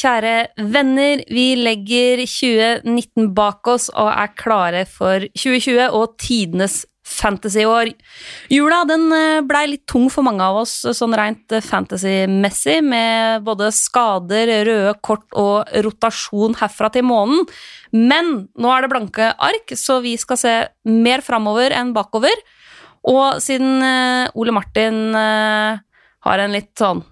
kjære venner. Vi legger 2019 bak oss og er klare for 2020 og tidenes fantasyår. Jula den eh, blei litt tung for mange av oss sånn rent fantasy-messig, med både skader, røde kort og rotasjon herfra til månen. Men nå er det blanke ark, så vi skal se mer framover enn bakover. Og siden eh, Ole Martin eh, har en litt sånn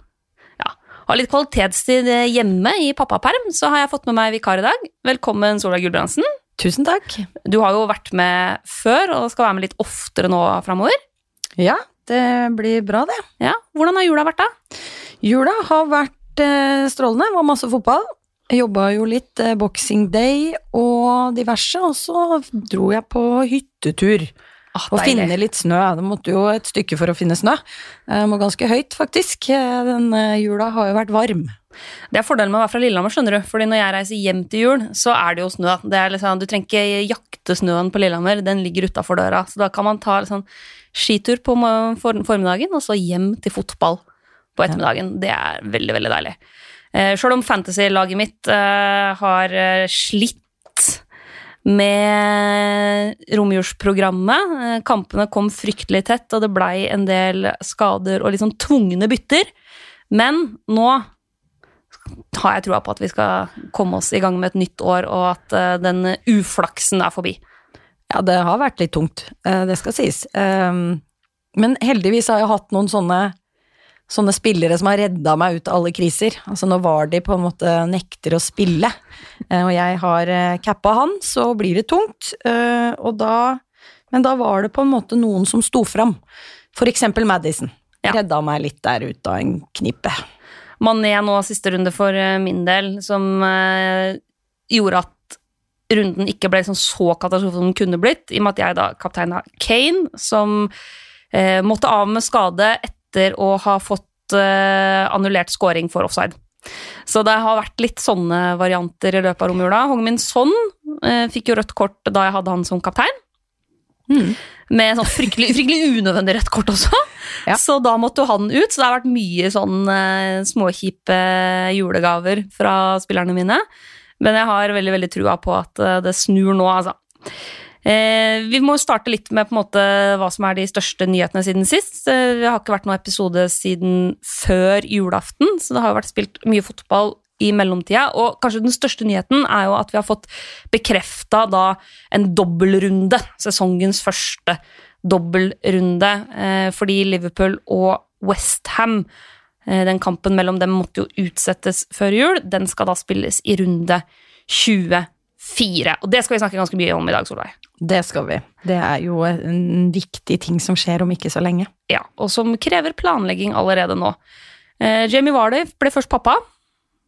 har litt kvalitetstid hjemme i pappaperm, så har jeg fått med meg vikar i dag. Velkommen, Solveig Gulbrandsen. Tusen takk. Du har jo vært med før og skal være med litt oftere nå framover. Ja, det blir bra, det. Ja, Hvordan har jula vært, da? Jula har vært eh, strålende. Det var masse fotball. Jeg jobba jo litt eh, boxing day og diverse, og så dro jeg på hyttetur. Ah, og finne litt snø. Det måtte jo et stykke for å finne snø. Det må ganske høyt, faktisk. Den jula har jo vært varm. Det er fordelen med å være fra Lillehammer, skjønner du. Fordi når jeg reiser hjem til jul, så er det jo snø. Det liksom, du trenger ikke jakte snøen på Lillehammer, den ligger utafor døra. Så da kan man ta liksom, skitur på formiddagen, og så hjem til fotball på ettermiddagen. Det er veldig, veldig deilig. Eh, Sjøl om fantasy-laget mitt har slitt med romjulsprogrammet. Uh, kampene kom fryktelig tett, og det blei en del skader og sånn tvungne bytter. Men nå har jeg trua på at vi skal komme oss i gang med et nytt år, og at uh, den uflaksen er forbi. Ja, det har vært litt tungt, uh, det skal sies. Um, men heldigvis har jeg hatt noen sånne, sånne spillere som har redda meg ut av alle kriser. Altså når Vardi på en måte nekter å spille, uh, og jeg har cappa han, så blir det tungt. og da Men da var det på en måte noen som sto fram. For eksempel Madison. Ja. Redda meg litt der ut av en knippe. Mané nå siste runde for eh, min del, som eh, gjorde at runden ikke ble liksom så katastrofe som den kunne blitt, i og med at jeg da kapteina Kane, som eh, måtte av med skade etter å ha fått uh, annullert scoring for offside. Så det har vært litt sånne varianter i løpet av romjula. Hongmin Son uh, fikk jo rødt kort da jeg hadde han som kaptein. Mm. Med sånn fryktelig, fryktelig unødvendig rødt kort også. Ja. Så da måtte jo han ut. Så det har vært mye sånn uh, småkjipe julegaver fra spillerne mine. Men jeg har veldig veldig trua på at det snur nå, altså. Eh, vi må starte litt med måte hva som er de største nyhetene siden sist. Eh, det har ikke vært noen episode siden før julaften, så det har vært spilt mye fotball i mellomtida. Og kanskje den største nyheten er jo at vi har fått bekrefta en dobbeltrunde. Sesongens første dobbeltrunde. Eh, fordi Liverpool og Westham, eh, den kampen mellom dem måtte jo utsettes før jul, den skal da spilles i runde 24. Og det skal vi snakke ganske mye om i dag, Solveig. Det skal vi. Det er jo en viktig ting som skjer om ikke så lenge. Ja, og som krever planlegging allerede nå. Eh, Jamie Vardy ble først pappa.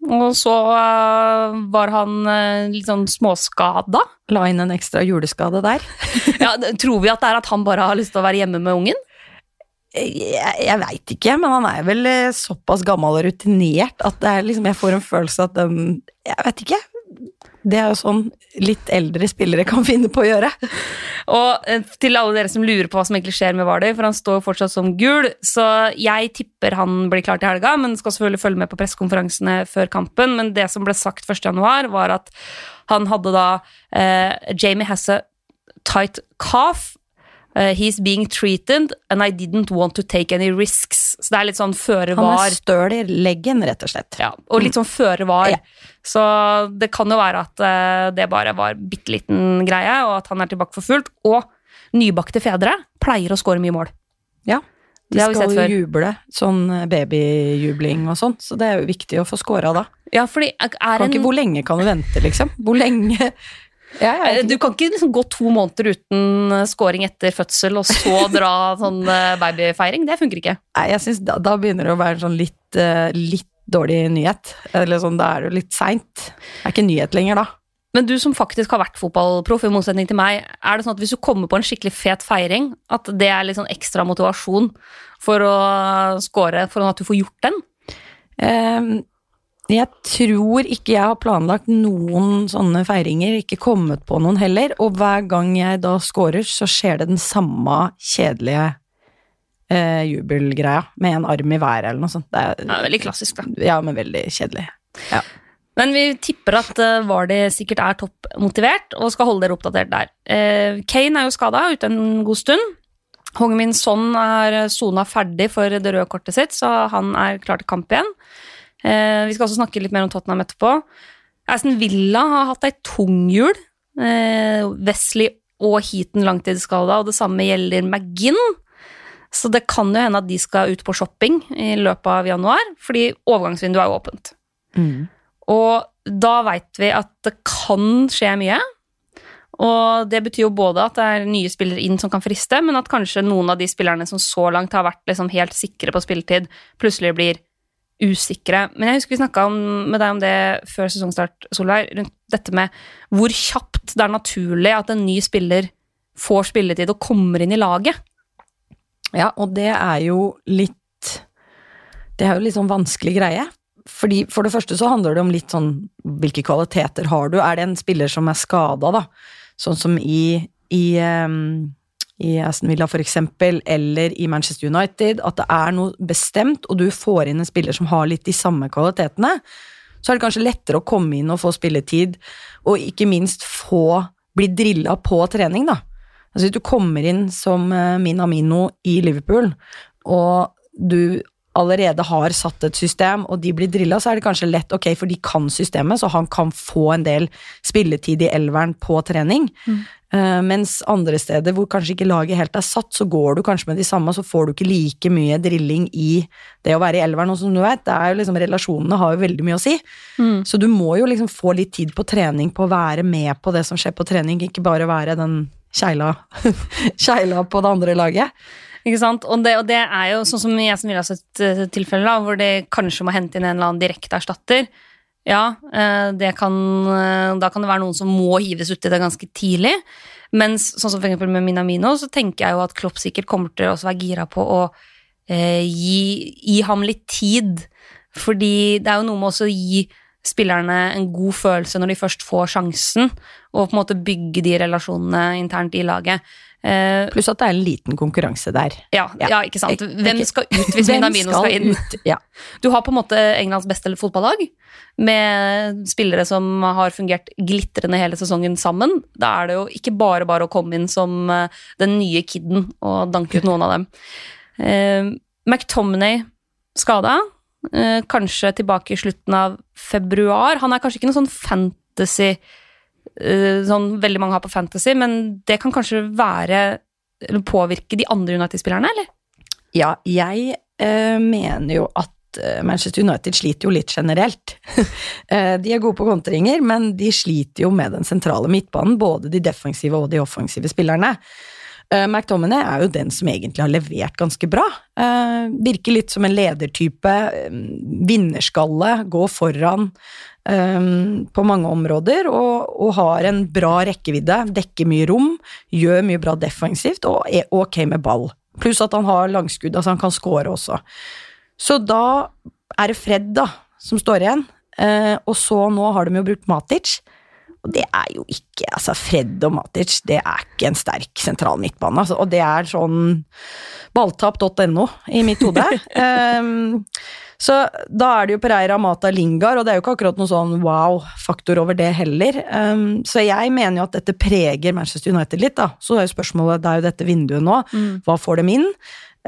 Og så uh, var han uh, litt sånn småskada. La inn en ekstra juleskade der. ja, tror vi at det er at han bare har lyst til å være hjemme med ungen? Jeg, jeg veit ikke, men han er vel eh, såpass gammel og rutinert at liksom, jeg får en følelse at um, Jeg vet ikke. Det er jo sånn litt eldre spillere kan finne på å gjøre. Og eh, til alle dere som lurer på hva som egentlig skjer med Vardø, for han står fortsatt som gul, så jeg tipper han blir klar til helga, men skal selvfølgelig følge med på pressekonferansene før kampen. Men det som ble sagt 1.1, var at han hadde da eh, Jamie Hesse tight calf Uh, he's being treated, and I didn't want to take any risks. Så det er litt sånn føre var. Han er støl i leggen, rett og slett. Ja, og litt sånn føre var. Ja. Så det kan jo være at uh, det bare var bitte liten greie, og at han er tilbake for fullt. Og nybakte fedre pleier å score mye mål. Ja. De skal jo juble, sånn babyjubling og sånn, så det er jo viktig å få scora da. Ja, fordi er en... ikke, Hvor lenge kan du vente, liksom? Hvor lenge ja, ja, du kan ikke liksom gå to måneder uten eh, scoring etter fødsel og så dra sånn eh, babyfeiring. Det funker ikke. Nei, jeg synes da, da, begynner det å være sånn litt, litt dårlig nyhet. Eller sånn, Da er det jo litt seint. Det er ikke nyhet lenger da. Men du som faktisk har vært fotballproff, i motsetning til meg, er det sånn at hvis du kommer på en skikkelig fet feiring, at det er litt sånn ekstra motivasjon for å score, for at du får gjort den? Um, jeg tror ikke jeg har planlagt noen sånne feiringer, ikke kommet på noen heller, og hver gang jeg da scorer, så skjer det den samme kjedelige eh, jubelgreia, med en arm i været eller noe sånt. Det er, er veldig klassisk, da. Ja, men veldig kjedelig. Ja. Men vi tipper at uh, Vardy sikkert er toppmotivert og skal holde dere oppdatert der. Uh, Kane er jo skada ute en god stund. Hongmin Son er sona ferdig for det røde kortet sitt, så han er klar til kamp igjen. Uh, vi skal også snakke litt mer om Tottenham etterpå. Aston Villa har hatt ei tung jul. Wesley og Heaton langtidsskada, og det samme gjelder McGinn. Så det kan jo hende at de skal ut på shopping i løpet av januar, fordi overgangsvinduet er jo åpent. Mm. Og da veit vi at det kan skje mye. Og det betyr jo både at det er nye spillere inn som kan friste, men at kanskje noen av de spillerne som så langt har vært liksom helt sikre på spilletid, plutselig blir usikre. Men jeg husker vi snakka med deg om det før sesongstart, Solveig, rundt dette med hvor kjapt det er naturlig at en ny spiller får spilletid og kommer inn i laget. Ja, og det er jo litt Det er jo litt sånn vanskelig greie. Fordi For det første så handler det om litt sånn hvilke kvaliteter har du? Er det en spiller som er skada, da? Sånn som i, i, um, i Aston Villa eksempel, eller i Manchester United, at det er noe bestemt, og du får inn en spiller som har litt de samme kvalitetene, så er det kanskje lettere å komme inn og få spilletid, og ikke minst få bli drilla på trening, da. Altså hvis du kommer inn som uh, Min Amino i Liverpool, og du allerede har satt et system, og de blir drilla, så er det kanskje lett, ok, for de kan systemet, så han kan få en del spilletid i elveren på trening. Mm. Uh, mens andre steder hvor kanskje ikke laget helt er satt, så går du kanskje med de samme, så får du ikke like mye drilling i det å være i elveren. Og som du vet, det er jo liksom, relasjonene har jo veldig mye å si. Mm. Så du må jo liksom få litt tid på trening på å være med på det som skjer på trening, ikke bare være den kjeila på det andre laget. Ikke sant? Og det, og det, er jo sånn som i som Villas ha sett tilfelle, da, hvor de kanskje må hente inn en eller annen direkteerstatter. Ja, det kan, uh, da kan det være noen som må hives uti det ganske tidlig. Mens sånn som for eksempel med Minamino, så tenker jeg jo at Klopp sikkert kommer til å være gira på å gi, gi, ham litt tid. Fordi det er jo noe med også å gi spillerne en god følelse når de først får sjansen, og på en måte bygge de relasjonene internt i laget. Uh, Pluss at det er en liten konkurranse der. Ja, ja. ja ikke sant. Hvem skal ut hvis Minamino skal, skal inn? Ja. Du har på en måte Englands beste fotballag, med spillere som har fungert glitrende hele sesongen sammen. Da er det jo ikke bare bare å komme inn som uh, den nye kiden og danke ut noen av dem. Uh, McTominay skada. kanskje tilbake i slutten av februar. Han er kanskje ikke noen sånn fantasy Eh, sånn veldig mange har på Fantasy, men det kan kanskje være eller påvirke de andre United-spillerne, eller? Ja, jeg eh, mener jo at eh, Manchester United sliter jo litt generelt. Eh, de er gode på kontringer, men de sliter jo med den sentrale midtbanen, både de defensive og de offensive spillerne. Uh, McTominay er jo den som egentlig har levert ganske bra. Uh, virker litt som en ledertype. Um, vinnerskalle, går foran um, på mange områder og, og, har en bra rekkevidde, dekker mye rom, gjør mye bra defensivt og er ok med ball. Pluss at han har langskudd, altså han kan score også. Så da er det Fred da, som står igjen, uh, og så nå har de jo brukt Matic. Og det er jo ikke altså Fred og Matic, det er ikke en sterk sentral midtbane. Altså, og det er sånn balltap.no i mitt hode. um, Så da er det jo Pereira, Mata, Lingard, og det er jo ikke akkurat noen sånn wow-faktor over det heller. Um, så jeg mener jo at dette preger Manchester United litt, da. Så er jo spørsmålet, det er jo dette vinduet nå, mm. hva får dem inn?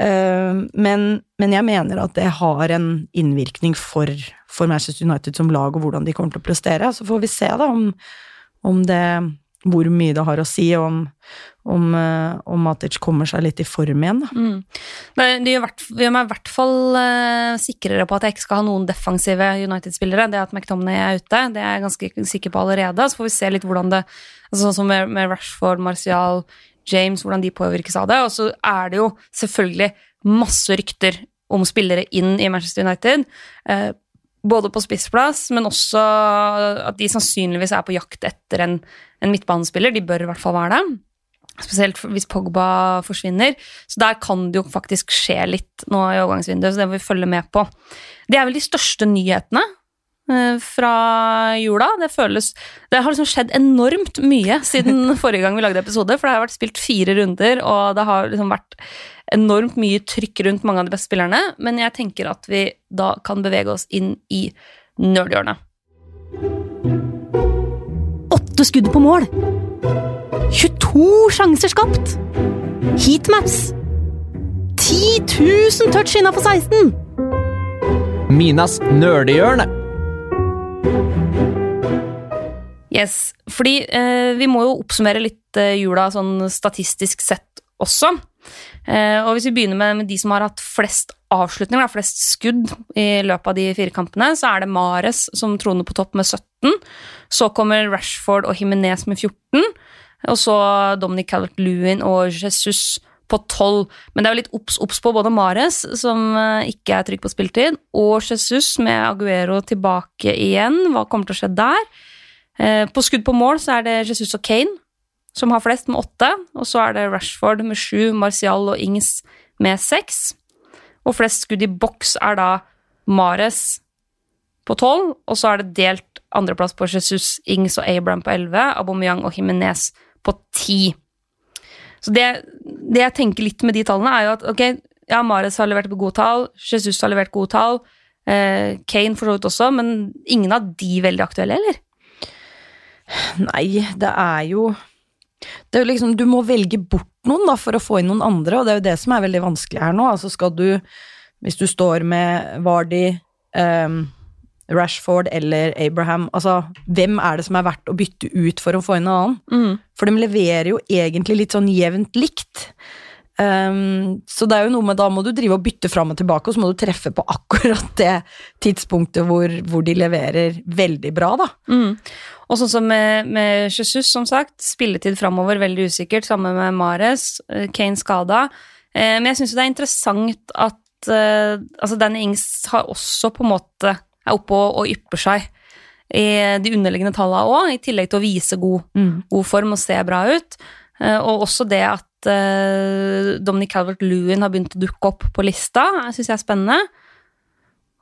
Uh, men, men, jeg mener at det har en innvirkning for, for, Manchester United som lag, og hvordan de kommer til å prestere. Så får vi se da om, om det hvor mye det har å si om, om, eh, om Matic kommer seg litt i form igjen. Mm. Det, gjør meg i hvert fall uh, sikrere på at jeg ikke skal ha noen defensive United-spillere. Det at McTominay er ute, det er jeg ganske sikker på allerede. Så får vi se litt hvordan det altså Sånn som med, med Rashford, Martial, James, hvordan de påvirkes av det. Og så er det jo selvfølgelig masse rykter om spillere inn i Manchester United. Uh, både på spissplass, men også at de sannsynligvis er på jakt etter en, en midtbanespiller. De bør i hvert fall være det. Spesielt hvis Pogba forsvinner. Så der kan det jo faktisk skje litt nå i overgangsvinduet, så det må vi følge med på. Det er vel de største nyhetene eh, fra jula. Det føles Det har liksom skjedd enormt mye siden forrige gang vi lagde episode, for det har vært spilt fire runder, og det har liksom vært enormt mye trykk rundt mange av de beste spillerne, men jeg tenker at vi da kan bevege oss inn i nerdhjørnet. Åtte skudd på mål! 22 sjanser skapt! Heatmaps! 10 000 touch innafor 16! Minas nerdehjørne. Yes, fordi eh, vi må jo oppsummere litt eh, jula sånn statistisk sett også. Eh, og hvis vi begynner med, med de som har hatt flest avslutninger, flest skudd i løpet av de fire kampene, så er det Mares som troner på topp med 17. Så kommer Rashford og Jimenez med 14. Og så Dominic Calvert-Lewin og Jesus på 12. Men det er jo litt obs på både Mares, som eh, ikke er trygg på spilletid, og Jesus med Aguero tilbake igjen. Hva kommer til å skje der? Eh, på skudd på mål så er det Jesus og Kane som har flest, med åtte. Og så er det Rashford med sju, Martial og Ings med seks. Og flest skudd i boks er da Mares på tolv, og så er det delt andreplass på Jesus, Ings og Abraham på elleve, Aubameyang og Jimenez på ti. Så det, det, jeg tenker litt med de tallene, er jo at ok, ja, Mares har levert gode tall, Jesus har levert gode tall, eh, Kane for så vidt også, men ingen av de veldig aktuelle, eller? Nei, det er jo det er jo liksom, Du må velge bort noen da, for å få inn noen andre, og det er jo det som er veldig vanskelig her nå. Altså skal du, Hvis du står med Vardy, um, Rashford eller Abraham, altså hvem er det som er verdt å bytte ut for å få inn en annen? Mm. For de leverer jo egentlig litt sånn jevnt likt. Um, så det er jo noe med da må du drive og bytte fram og tilbake, og så må du treffe på akkurat det tidspunktet hvor, hvor de leverer veldig bra, da. Mm. Og sånn som med, med, Jesus, som sagt, spilletid framover veldig usikkert, sammen med Mares, eh, Kane skada. Eh, men jeg syns det er interessant at eh, altså Danny Ings har også på en måte er oppe og, og ypper seg i de underliggende tallene òg, i tillegg til å vise god, mm. god, form og se bra ut. Eh, og også det at Dominic Calvert-Lewin har begynt å dukke opp på lista, syns jeg er spennende.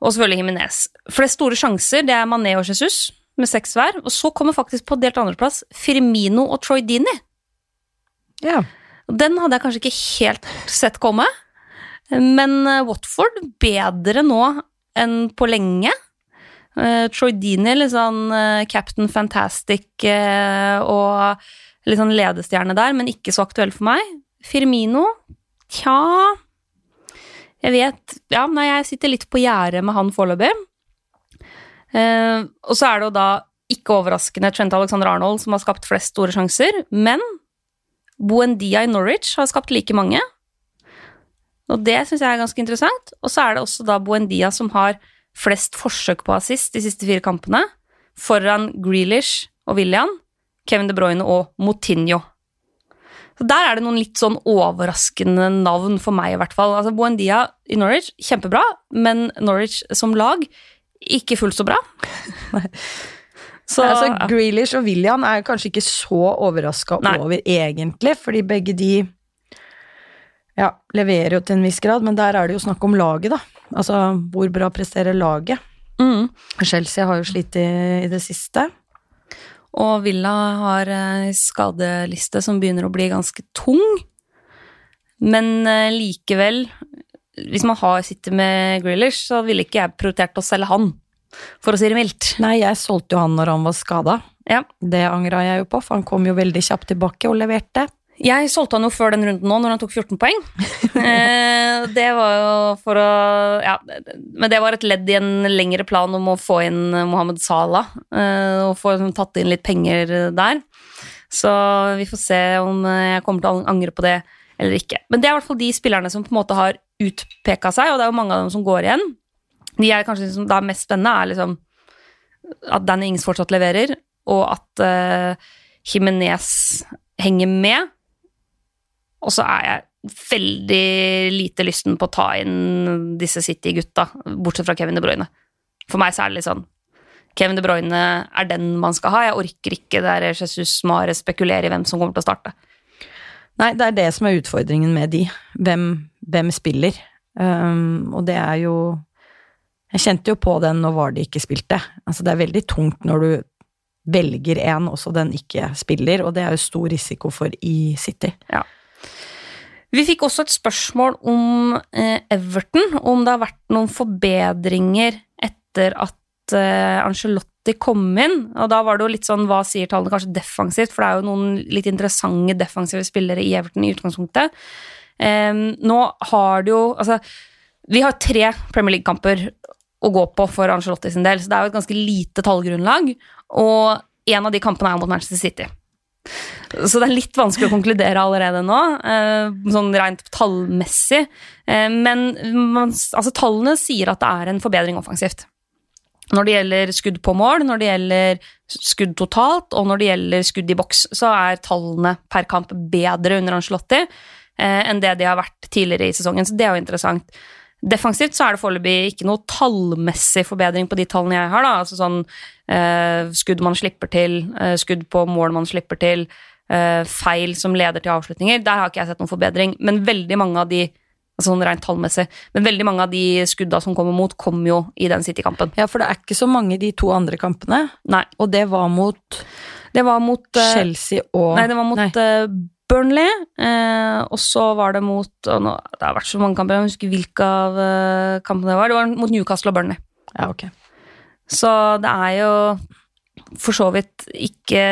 Og selvfølgelig Himinez. Flest store sjanser det er Mané og Jesus med seks hver. Og så kommer faktisk på delt andreplass Firmino og Troy Dini. Ja. Den hadde jeg kanskje ikke helt sett komme. Men eh, Watford bedre nå enn på lenge. Uh, Troy Dini, litt sånn uh, Captain Fantastic uh, og litt sånn ledestjerne der, men ikke så aktuell for meg. Firmino, tja Jeg vet Ja, nei, jeg sitter litt på gjerdet med han foreløpig. Uh, og så er det jo da ikke overraskende Trent Alexander Arnold som har skapt flest store sjanser, men Buendia i Norwich har skapt like mange. Og det syns jeg er ganske interessant. Og så er det også da Buendia som har flest forsøk på assist de siste fire kampene, foran Grealish og William, Kevin De Bruyne og Motinho. Så Der er det noen litt sånn overraskende navn for meg, i hvert fall. Altså Buendia i Norwich, kjempebra, men Norwich som lag ikke fullt så bra. så, altså, Grealish og William er kanskje ikke så overraska over, egentlig, fordi begge de ja, leverer jo til en viss grad, men der er det jo snakk om laget, da. Altså hvor bra presterer laget. Mm. Chelsea har jo slitt i, i, det siste. Og Villa har ei skadeliste som begynner å bli ganske tung. Men uh, likevel hvis man har sitter med Grealish, så ville ikke jeg prioritert å selge han, for å si det mildt. Nei, jeg solgte jo han når han var skada. Ja. Det angra jeg jo på, for han kom jo veldig kjapt tilbake og leverte. Jeg solgte han jo før den runden nå, når han tok 14 poeng. eh, det var jo for å Ja, men det var et ledd i en lengre plan om å få inn Mohammed Salah. Eh, og få tatt inn litt penger der. Så vi får se om jeg kommer til å angre på det eller ikke. Men det er i hvert fall de spillerne som på en måte har utpeka seg, og det er jo mange av dem som går igjen. De jeg kanskje liksom, er mest spennende, er liksom at Danny Ings fortsatt leverer, og at uh, Jimenez henger med. Og så er jeg veldig lite lysten på å ta inn disse City-gutta, bortsett fra Kevin De Bruyne. For meg så er det litt sånn Kevin De Bruyne er den man skal ha. Jeg orker ikke der Jesus Mare spekulerer i hvem som kommer til å starte. Nei, det er det som er utfordringen med de. Hvem, hvem spiller? Um, og det er jo Jeg kjente jo på den når Vardy ikke spilte. Altså, det er veldig tungt når du velger en, også den ikke spiller, og det er jo stor risiko for i City. Ja. Vi fikk også et spørsmål om eh, Everton, om det har vært noen forbedringer etter at eh, Angelotti Angelotti kom inn, og da var det jo litt sånn hva sier tallene kanskje defensivt, for det er jo noen litt interessante defensive spillere i Everton i utgangspunktet. Um, nå har det jo Altså, vi har tre Premier League-kamper å gå på for Angelotti sin del, så det er jo et ganske lite tallgrunnlag, og en av de kampene er mot Manchester City. Så det er litt vanskelig å konkludere allerede nå, eh, sånn rent tallmessig. Eh, men altså, tallene sier at det er en forbedring offensivt. Når det gjelder skudd på mål, når det gjelder skudd totalt, og når det gjelder skudd i boks, så er tallene per kamp bedre under Angelotti eh, enn det de har vært tidligere i sesongen, så det er jo interessant. Defensivt så er det foreløpig ikke noe tallmessig forbedring på de tallene jeg har. da, altså sånn eh, Skudd man slipper til, eh, skudd på mål man slipper til, eh, feil som leder til avslutninger. Der har ikke jeg sett noen forbedring. Men veldig mange av de altså sånn rent tallmessig, men veldig mange av de skudda som kommer mot, kommer jo i den City-kampen. Ja, for det er ikke så mange de to andre kampene, Nei, og det var mot det var mot eh, Chelsea og Nei, det var mot Nei. eh, Burnley, eh, og så var det mot og nå, Det har vært så mange kamper, jeg husker hvilke av eh, kampene det var. Det var mot Newcastle og Burnley. Ja, ok. Så det er jo for så vidt ikke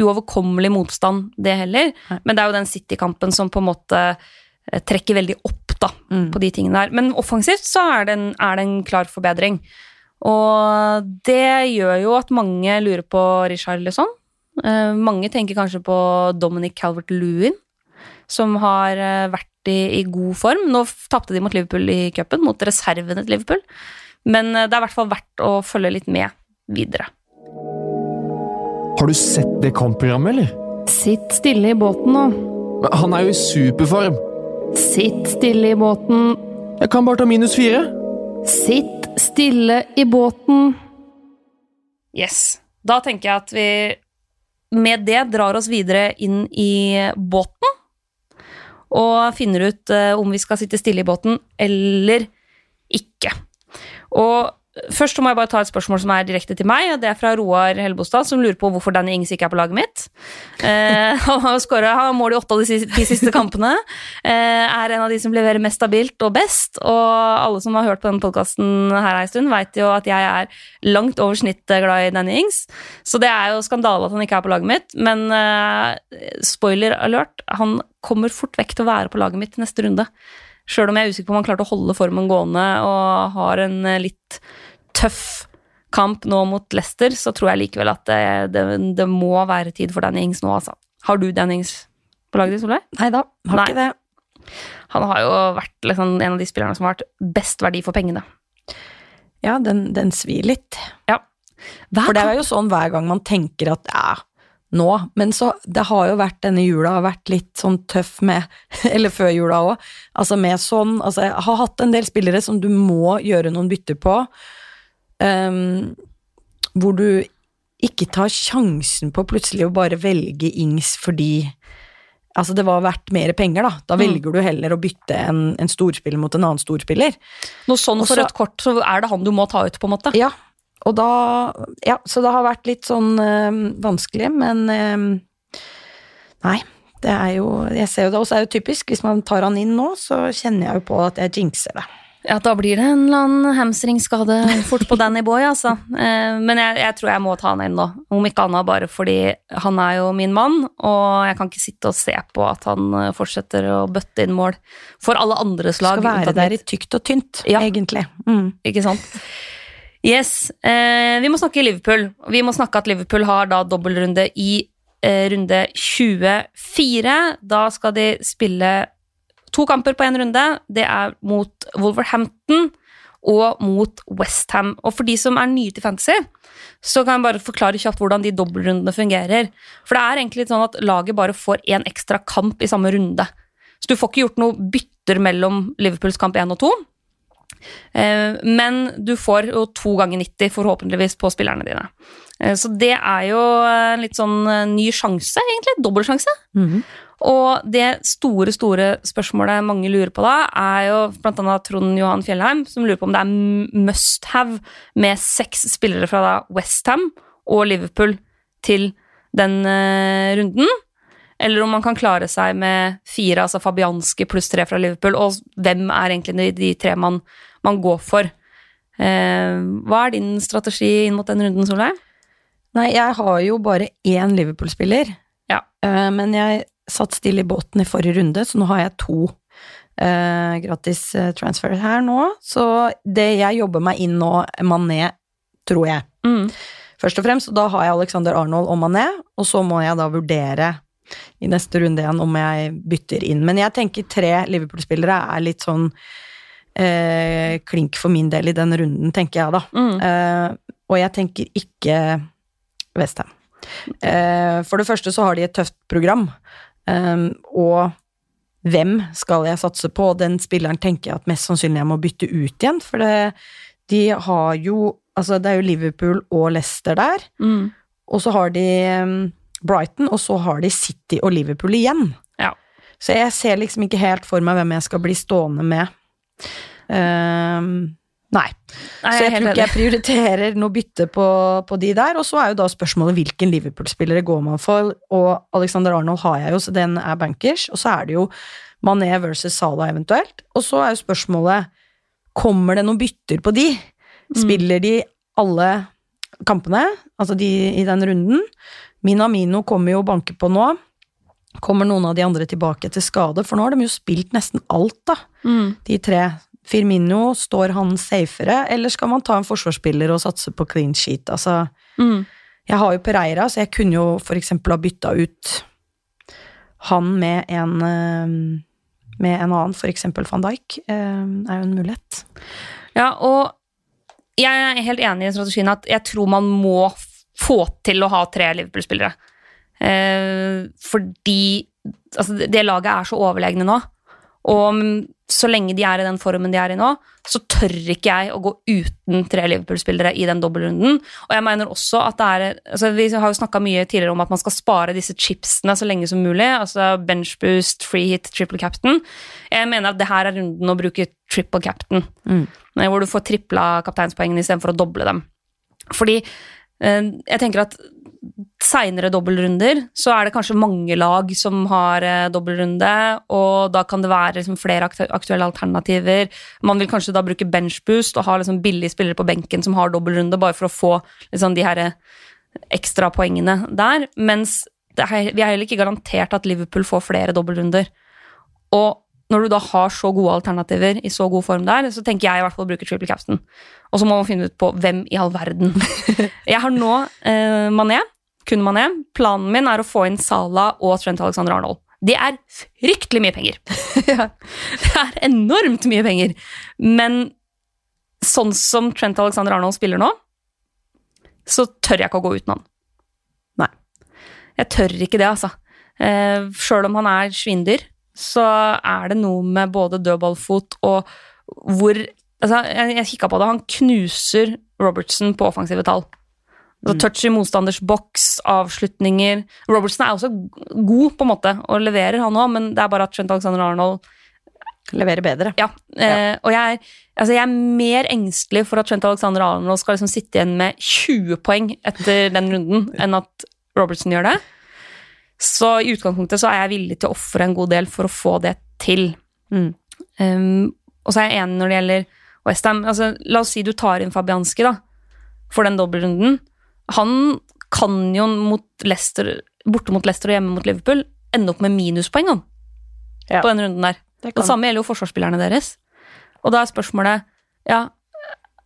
uoverkommelig motstand, det heller. Nei. Men det er jo den City-kampen som på en måte eh, trekker veldig opp da, Mm. på de tingene der. Men offensivt så er det en, er det en klar forbedring. Og det gjør jo at mange lurer på Richarlison. Eh, mange tenker kanskje på Dominic Calvert-Lewin, som har eh, vært i, i god form. Nå tapte de mot Liverpool i cupen, mot reservene til Liverpool. Men eh, det er i hvert fall verdt å følge litt med videre. Har du sett det kampprogrammet, eller? Sitt stille i båten nå. Men Han er jo i superform. Sitt stille i båten. Jeg kan bare ta minus fire. Sitt stille i båten. Yes. Da tenker jeg at vi med det drar oss videre inn i båten. Og finner ut eh, om vi skal sitte stille i båten eller ikke. Og først må jeg bare ta et spørsmål som er direkte til meg. og Det er fra Roar Helbostad, som lurer på hvorfor Danny Ings ikke er på laget mitt. Eh, han har skåra mål i åtte av de, siste, de siste kampene. Eh, er en av de som leverer mest stabilt og best. Og alle som har hørt på denne podkasten her en stund, vet jo at jeg er langt over snittet glad i Danny Ings. Så det er jo skandale at han ikke er på laget mitt. Men eh, spoiler alert, han kommer fort vekk til å være på laget mitt neste runde. Sjøl om jeg er usikker på om han klarte å holde formen gående og har en eh, litt tøff kamp nå mot Leicester, så tror jeg likevel at det, det, det må være tid for Danny Ings nå, altså. Har du Danny Ings på laget ditt, Solveig? Nei da, har Nei. ikke det. Han har jo vært liksom en av de spillerne som har vært best verdi for pengene. Ja, den, den svir litt. Hver For det er jo sånn hver gang man tenker at ja, nå, men så Det har jo vært denne jula har vært litt sånn tøff med Eller før jula òg. Altså med sånn Altså, jeg har hatt en del spillere som du må gjøre noen bytter på, Um, hvor du ikke tar sjansen på plutselig å bare velge Ings fordi Altså, det var verdt mer penger, da. Da Mm. velger du heller å bytte en, en storspiller mot en annen storspiller. Noe sånn for rødt kort, så er det han du må ta ut, på en måte. Ja, og da Ja, så det har vært litt sånn øh, vanskelig, men øh, Nei, det er jo Jeg ser jo det også er jo typisk. Hvis man tar han inn nå, så kjenner jeg jo på at jeg jinxer det. Ja, da blir det en eller annen hamstringskade fort på Danny Boy, altså. Eh, Men jeg, jeg tror jeg må ta han inn nå. Om ikke annet bare fordi han er jo min mann, og jeg kan ikke sitte og se på at han fortsetter å bøtte inn mål for alle andres lag. Skal være der i tykt og tynt, Ja. egentlig. Mm. Ikke sant? Yes. Eh, vi må snakke Liverpool. Vi må snakke at Liverpool har da dobbeltrunde i eh, runde 24. Da skal de spille to kamper på én runde. Det er mot Wolverhampton og mot Westham. Og for de som er nye til Fantasy, så kan jeg bare forklare kjapt hvordan de dobbeltrundene fungerer. For det er egentlig sånn at laget bare får én ekstra kamp i samme runde. Så du får ikke gjort noe bytter mellom Liverpools kamp 1 og 2. Eh, Men du får jo to ganger 90 forhåpentligvis på spillerne dine. Eh, Så det er jo en litt sånn eh, ny sjanse, egentlig. Dobbeltsjanse. Mhm. Og det store, store spørsmålet mange lurer på da, er jo annet Trond Johan Fjellheim, som lurer på om det er must have med seks spillere fra da Westham og Liverpool til den runden. Eller om man kan klare seg med fire, altså Fabianski pluss tre fra Liverpool. Og hvem er egentlig de, tre man, man går for? Eh, hva er din strategi inn mot den runden, Solveig? Nei, jeg har jo bare én Liverpool-spiller. Ja. Eh, men jeg satt stille i båten i forrige runde, så nå har jeg to eh, gratis eh, transfer her nå. Så det jeg jobber meg inn nå, Mané, tror jeg. Mm. Først og fremst, da har jeg Alexander Arnold og Mané, og så må jeg da vurdere i neste runde igjen om jeg bytter inn. Men jeg tenker tre Liverpool-spillere er litt sånn eh, klink for min del i den runden, tenker jeg da. Mm. Eh, og jeg tenker ikke Westham. Eh, for det første så har de et tøft program, eh, og hvem skal jeg satse på? Den spilleren tenker jeg at mest sannsynlig jeg må bytte ut igjen, for det, de har jo Altså, det er jo Liverpool og Leicester der, Mm. og så har de eh, Brighton, og så har de City og Liverpool igjen. Ja. Så jeg ser liksom ikke helt for meg hvem jeg skal bli stående med. Um, nei. Nei, så jeg jeg tror ikke jeg prioriterer noe bytte på, på de der. Og så er jo da spørsmålet hvilken Liverpool-spillere går man for. Og Alexander Arnold har jeg jo, så den er bankers. Og så er det jo Mané versus Salah eventuelt. Og så er jo spørsmålet kommer det noen bytter på de? Spiller de alle kampene, altså de i den runden? Minamino kommer jo å banke på nå. Kommer noen av de andre tilbake til skade? For nå har de jo spilt nesten alt, da Mm. de tre. Firmino, står han safere, eller skal man ta en forsvarsspiller og satse på clean sheet? Altså, Mm. jeg har jo Pereira, så jeg kunne jo for eksempel ha bytta ut han med en eh, med en annen, for eksempel van Dijk, eh, er jo en mulighet. Ja, og jeg er helt enig i strategien at jeg tror man må få til å ha tre Liverpool-spillere. Eh, fordi altså, det- laget er så overlegne nå. Og mm, så lenge de er i den formen de er i nå, så tør ikke jeg å gå uten tre Liverpool-spillere i den dobbeltrunden. Og jeg mener også at det er altså Vi har jo snakka mye tidligere om at man skal spare disse chipsene så lenge som mulig. Altså bench boost, free hit, triple captain. Jeg mener at det her er runden å bruke triple captain. Mm. Hvor du får tripla kapteinspoengene istedenfor å doble dem. Fordi jeg tenker at seinere dobbeltrunder så er det kanskje mange lag som har eh, dobbeltrunde, og da kan det være liksom, flere aktuelle alternativer. Man vil kanskje da bruke benchboost og ha liksom, billige spillere på benken som har dobbeltrunde, bare for å få liksom, de her eh, ekstra poengene der. Mens er, vi er heller ikke garantert at Liverpool får flere dobbeltrunder. Og når du da har så gode alternativer i så god form der, så tenker jeg i hvert fall å bruke triple capsen. Og så må man finne ut på hvem i all verden. jeg har nå eh, Mané, kun Mané. Planen min er å få inn Sala og Trent Alexander Arnold. Det er fryktelig mye penger. Det er enormt mye penger. Men sånn som Trent Alexander Arnold spiller nå, så tør jeg ikke å gå uten han. Nei. Jeg tør ikke det, altså. Eh, Sjøl om han er svindyr, så er det noe med både dødballfot og hvor altså, Jeg, jeg kikka på det, han knuser Robertson på offensive tall. Mm. touch i motstanders boks, avslutninger Robertson er også god, på en måte, og leverer, han òg, men det er bare at Trent Alexander Arnold Leverer bedre. ja, eh, og jeg, er- altså jeg er mer engstelig for at Trent Alexander Arnold skal liksom sitte igjen med 20 poeng etter den runden, enn at Robertson gjør det. Så i utgangspunktet så er jeg villig til å ofre en god del for å få det til. Mm. Um, og så er jeg enig når det gjelder Westham. Altså, la oss si du tar inn Fabianski da, for den dobbeltrunden. Han kan jo mot Leicester, borte mot Leicester og hjemme mot Liverpool ende opp med minuspoeng han, Ja. på den runden der. Det Det samme gjelder jo forsvarsspillerne deres. Og da er spørsmålet ja,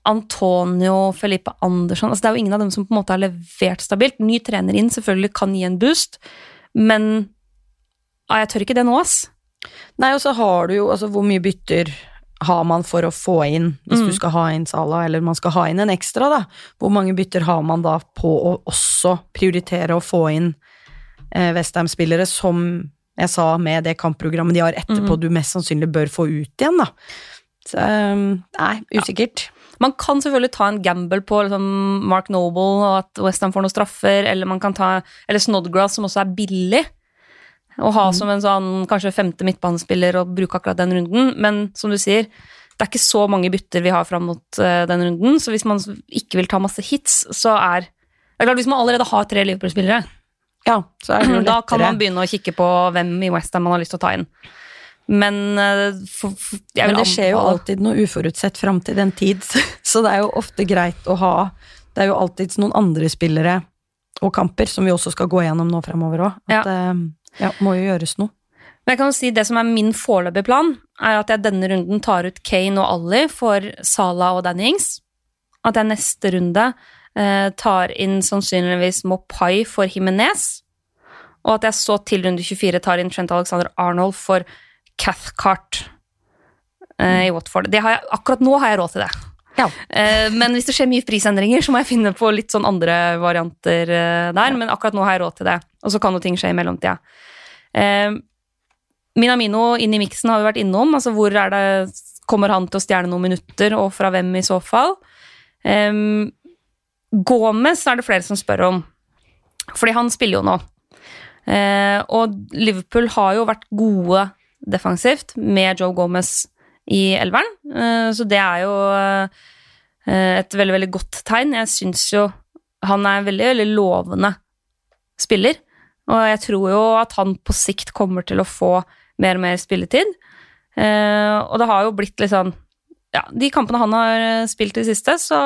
Antonio, Felipe Andersson altså Det er jo ingen av dem som på en måte har levert stabilt. Ny trener inn selvfølgelig kan gi en boost, men ja, jeg tør ikke det nå, ass. Nei, og så har du jo altså hvor mye bytter har man for å få inn, hvis Mm. du skal ha inn Sala, eller man skal ha inn en ekstra, da. Hvor mange bytter har man da på å også prioritere å få inn eh, Westham-spillere, som jeg sa, med det kampprogrammet de har etterpå, Mm. du mest sannsynlig bør få ut igjen, da. Så eh, nei, usikkert. Man kan selvfølgelig ta en gamble på liksom, Mark Noble og at Westham får noen straffer, eller man kan ta Eller Snodgrass, som også er billig. Å ha som en sånn kanskje femte midtbanespiller og bruke akkurat den runden. Men som du sier, det er ikke så mange bytter vi har fram mot uh, den runden, så hvis man ikke vil ta masse hits, så er det er klart, Hvis man allerede har tre Liverpool-spillere, Ja, da kan man begynne å kikke på hvem i Westham man har lyst til å ta inn. Men, eh, for, for, Men det skjer jo alltid noe uforutsett fram til den tid, så det er jo ofte greit å ha Det er jo alltids noen andre spillere og kamper som vi også skal gå gjennom nå fremover òg. At det ja, må jo gjøres noe. Men jeg kan jo si det som er min foreløpige plan, er at jeg denne runden tar ut Kane og Ali for Salah og Danny Ings. At jeg neste runde eh, tar inn sannsynligvis Mopai for Jimenez. Og at jeg så til runde 24 tar inn Trent Alexander Arnold for Cathcart eh, i Watford. Det har jeg, akkurat nå har jeg råd til det. Ja. Eh, men hvis det skjer mye prisendringer, så må jeg finne på litt sånn andre varianter eh, der. Men akkurat nå har jeg råd til det. Og så kan jo ting skje i mellomtida. Eh, Minamino inn i miksen har vi vært innom. altså Hvor er det, kommer han til å stjele noen minutter, og fra hvem i så fall? Gomez er det flere som spør om, fordi han spiller jo nå. Eh, og Liverpool har jo vært gode defensivt med Joe Gomez i elveren, eh, så det er jo eh, et veldig, veldig godt tegn. Jeg syns jo han er en veldig, veldig lovende spiller, og jeg tror jo at han på sikt kommer til å få mer og mer spilletid. Eh, og det har jo blitt litt sånn ja, De kampene han har spilt i det siste, så,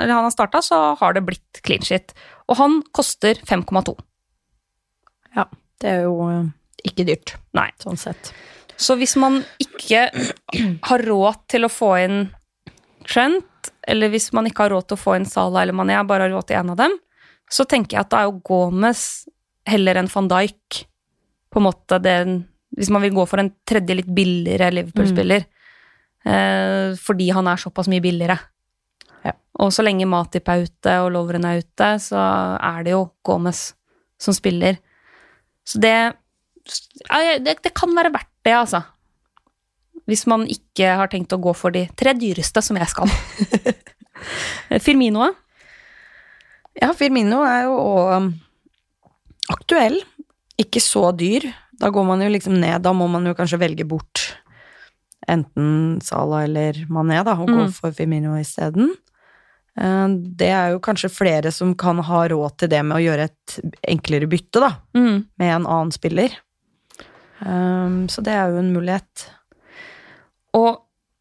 eller han har starta, så har det blitt clean shit. Og han koster 5,2. Ja, det er jo ikke dyrt, Nei. sånn sett. Så hvis man ikke har råd til å få inn Trent, eller hvis man ikke har råd til å få inn Salah eller Mané, bare har råd til én av dem, så tenker jeg at da er jo Gomez heller enn van Dijk på en måte den Hvis man vil gå for en tredje litt billigere Liverpool-spiller, eh, fordi han er såpass mye billigere. Ja. Og så lenge Matip er ute og Lovren er ute, så er det jo Gomez som spiller. Så det det, det kan være verdt det, altså. Hvis man ikke har tenkt å gå for de tre dyreste, som jeg skal. Firmino. Ja, Firmino er jo òg aktuell. Ikke så dyr. Da går man jo liksom ned. Da må man jo kanskje velge bort enten Salah eller Mané, da, og gå Mm. for Firmino isteden. Eh, Det er jo kanskje flere som kan ha råd til det med å gjøre et enklere bytte, da, Mm. med en annen spiller. Um, så det er jo en mulighet. Og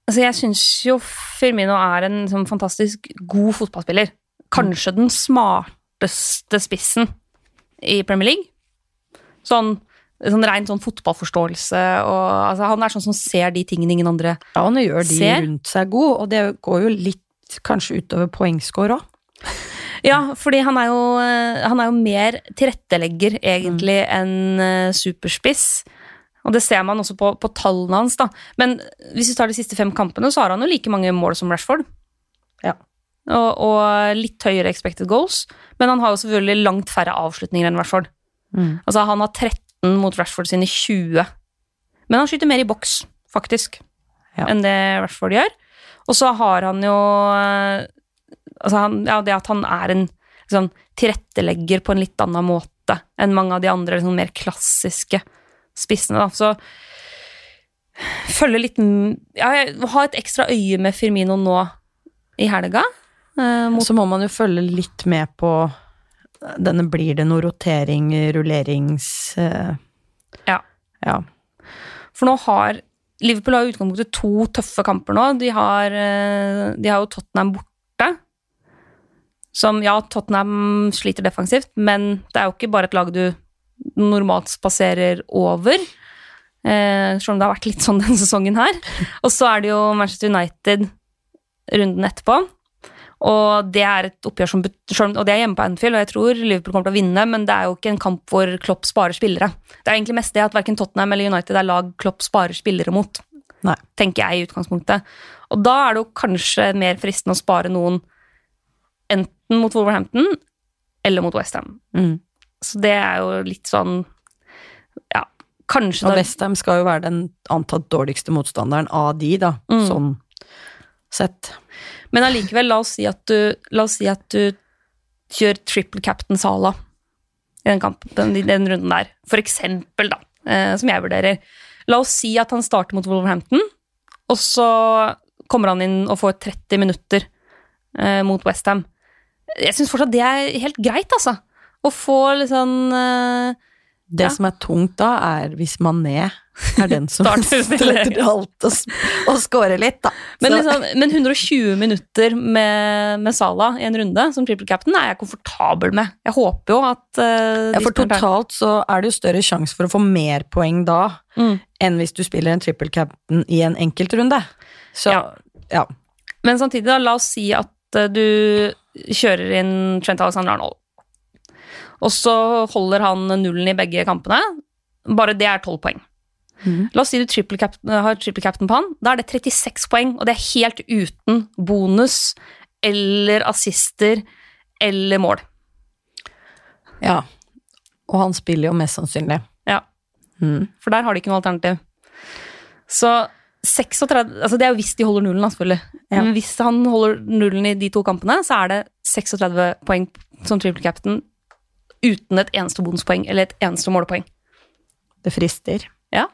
altså, jeg syns jo Firmino er en sånn fantastisk god fotballspiller. Kanskje den smarteste spissen i Premier League. Sånn, sånn rent sånn fotballforståelse og altså, Han er sånn som ser de tingene ingen andre Ja, han gjør de Ser. rundt seg gode, og det går jo litt kanskje utover poengscore òg. Ja, fordi han er jo, eh, han er jo mer tilrettelegger, egentlig, enn eh, superspiss. Og det ser man også på, på tallene hans, da. Men hvis vi tar de siste fem kampene, så har han jo like mange mål som Rashford. Ja. Og, og litt høyere expected goals. Men han har jo selvfølgelig langt færre avslutninger enn Rashford. Mm. Altså, han har 13 mot Rashford sine 20. Men han skyter mer i boks, faktisk, Ja. enn det Rashford gjør. Og så har han jo eh, altså han, ja, Det at han er en liksom, tilrettelegger på en litt annen måte enn mange av de andre liksom, mer klassiske spissene. Da. Så følge litt ja, Ha et ekstra øye med Firmino nå i helga. eh, mot Så må man jo følge litt med på denne blir det noe rotering, rullerings... eh, Ja. ja. For nå har Liverpool har i utgangspunktet to tøffe kamper nå. De har, eh, de har jo Tottenham borte. Som, ja, Tottenham sliter defensivt, men det er jo ikke bare et lag du normalt spaserer over. Eh, Selv om det har vært litt sånn denne sesongen her. Og så er det jo Manchester United runden etterpå. Og det er et oppgjør som Og det er hjemme på Anfield, og jeg tror Liverpool kommer til å vinne, men det er jo ikke en kamp hvor Klopp sparer spillere. Det er egentlig mest det at verken Tottenham eller United er lag Klopp sparer spillere mot, Nei. tenker jeg i utgangspunktet. Og da er det jo kanskje mer fristende å spare noen enten mot Wolverhampton eller mot Westham. Mm. Så det er jo litt sånn Ja, kanskje Og Westham skal jo være den antatt dårligste motstanderen av de, da, Mm. sånn sett. Men allikevel, la oss si at du, la oss si at du kjører triple captain Sala i den kampen, i den runden der. For eksempel, da, eh, som jeg vurderer. La oss si at han starter mot Wolverhampton, og så kommer han inn og får 30 minutter eh, mot Westham. Jeg syns fortsatt det er helt greit, altså. Å få litt sånn uh, Det Ja. som er tungt da, er hvis Mané er den som Starter alt og, og scorer litt, da. Men, liksom, men 120 minutter med, med Salah i en runde som triple captain er jeg komfortabel med. Jeg håper jo at uh, ja, for totalt så er det jo større sjanse for å få mer poeng da Mm. enn hvis du spiller en triple captain i en enkeltrunde. Så Ja. ja. Men samtidig, da, la oss si at eh, du kjører inn Trent Alexander Arnold. Og så holder han nullen i begge kampene. Bare det er 12 poeng. Mm. La oss si du triple captain, har triple captain på han. Da er det 36 poeng, og det er helt uten bonus eller assister eller mål. ja. Og han spiller jo mest sannsynlig. Ja, Mm. for der har de ikke noe alternativ. Så 36 altså Det er jo hvis de holder nullen, da, selvfølgelig. Ja. Men hvis han holder nullen i de to kampene, så er det 36 poeng som triple captain uten et eneste bonuspoeng eller et eneste målepoeng. Det frister. Ja.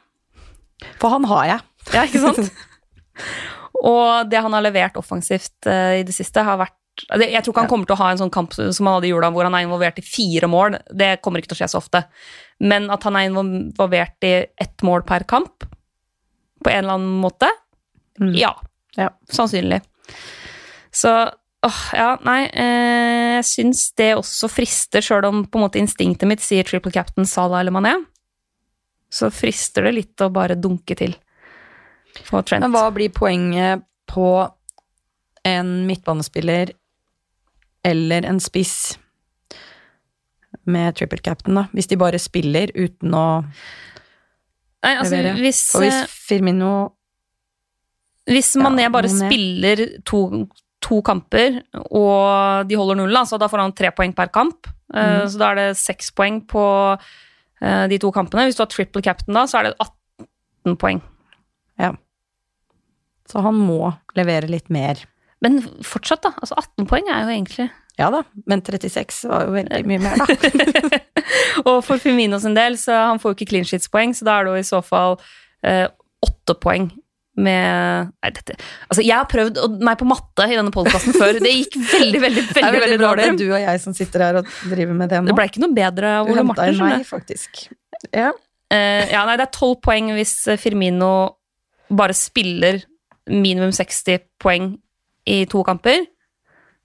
For han har jeg. Ja, ikke sant? Og det han har levert offensivt uh, i det siste, har vært Jeg tror ikke han kommer til å ha en sånn kamp som han hadde i jula, hvor han er involvert i fire mål. Det kommer ikke til å skje så ofte. Men at han er involvert i ett mål per kamp, på en eller annen måte, Mm. ja. Ja. Sannsynlig. Så åh, ja, nei eh, Jeg syns det også frister, sjøl om på en måte instinktet mitt sier triple captain Salah eller Mané. Så frister det litt å bare dunke til på Trent. Men hva blir poenget på en midtbanespiller eller en spiss med triple captain, da? Hvis de bare spiller uten å Nei, altså, levere. hvis, For hvis eh, Firmino hvis ja, Mané bare Mané. spiller to, to kamper, og de holder null, så da får han tre poeng per kamp. Eh, Mhm. Så da er det seks poeng på eh, de to kampene. Hvis du har triple captain da, så er det 18 poeng. Ja. Så han må levere litt mer. Men fortsatt, da. Altså 18 poeng er jo egentlig Ja da, men 36 var jo veldig mye mer, da. Og for Firmino sin del, så han får jo ikke clean sheets-poeng, så da er det jo i så fall eh, åtte poeng med Nei, dette Altså, jeg har prøvd å- meg på matte i denne podkasten før. Det gikk veldig, veldig, Det er veldig, veldig bra det er du og jeg som sitter her og driver med det nå. Det ble ikke noe bedre av Ole Martin. meg, faktisk. Ja. Uh, ja, nei, det er tolv poeng hvis Firmino bare spiller minimum 60 poeng i to kamper.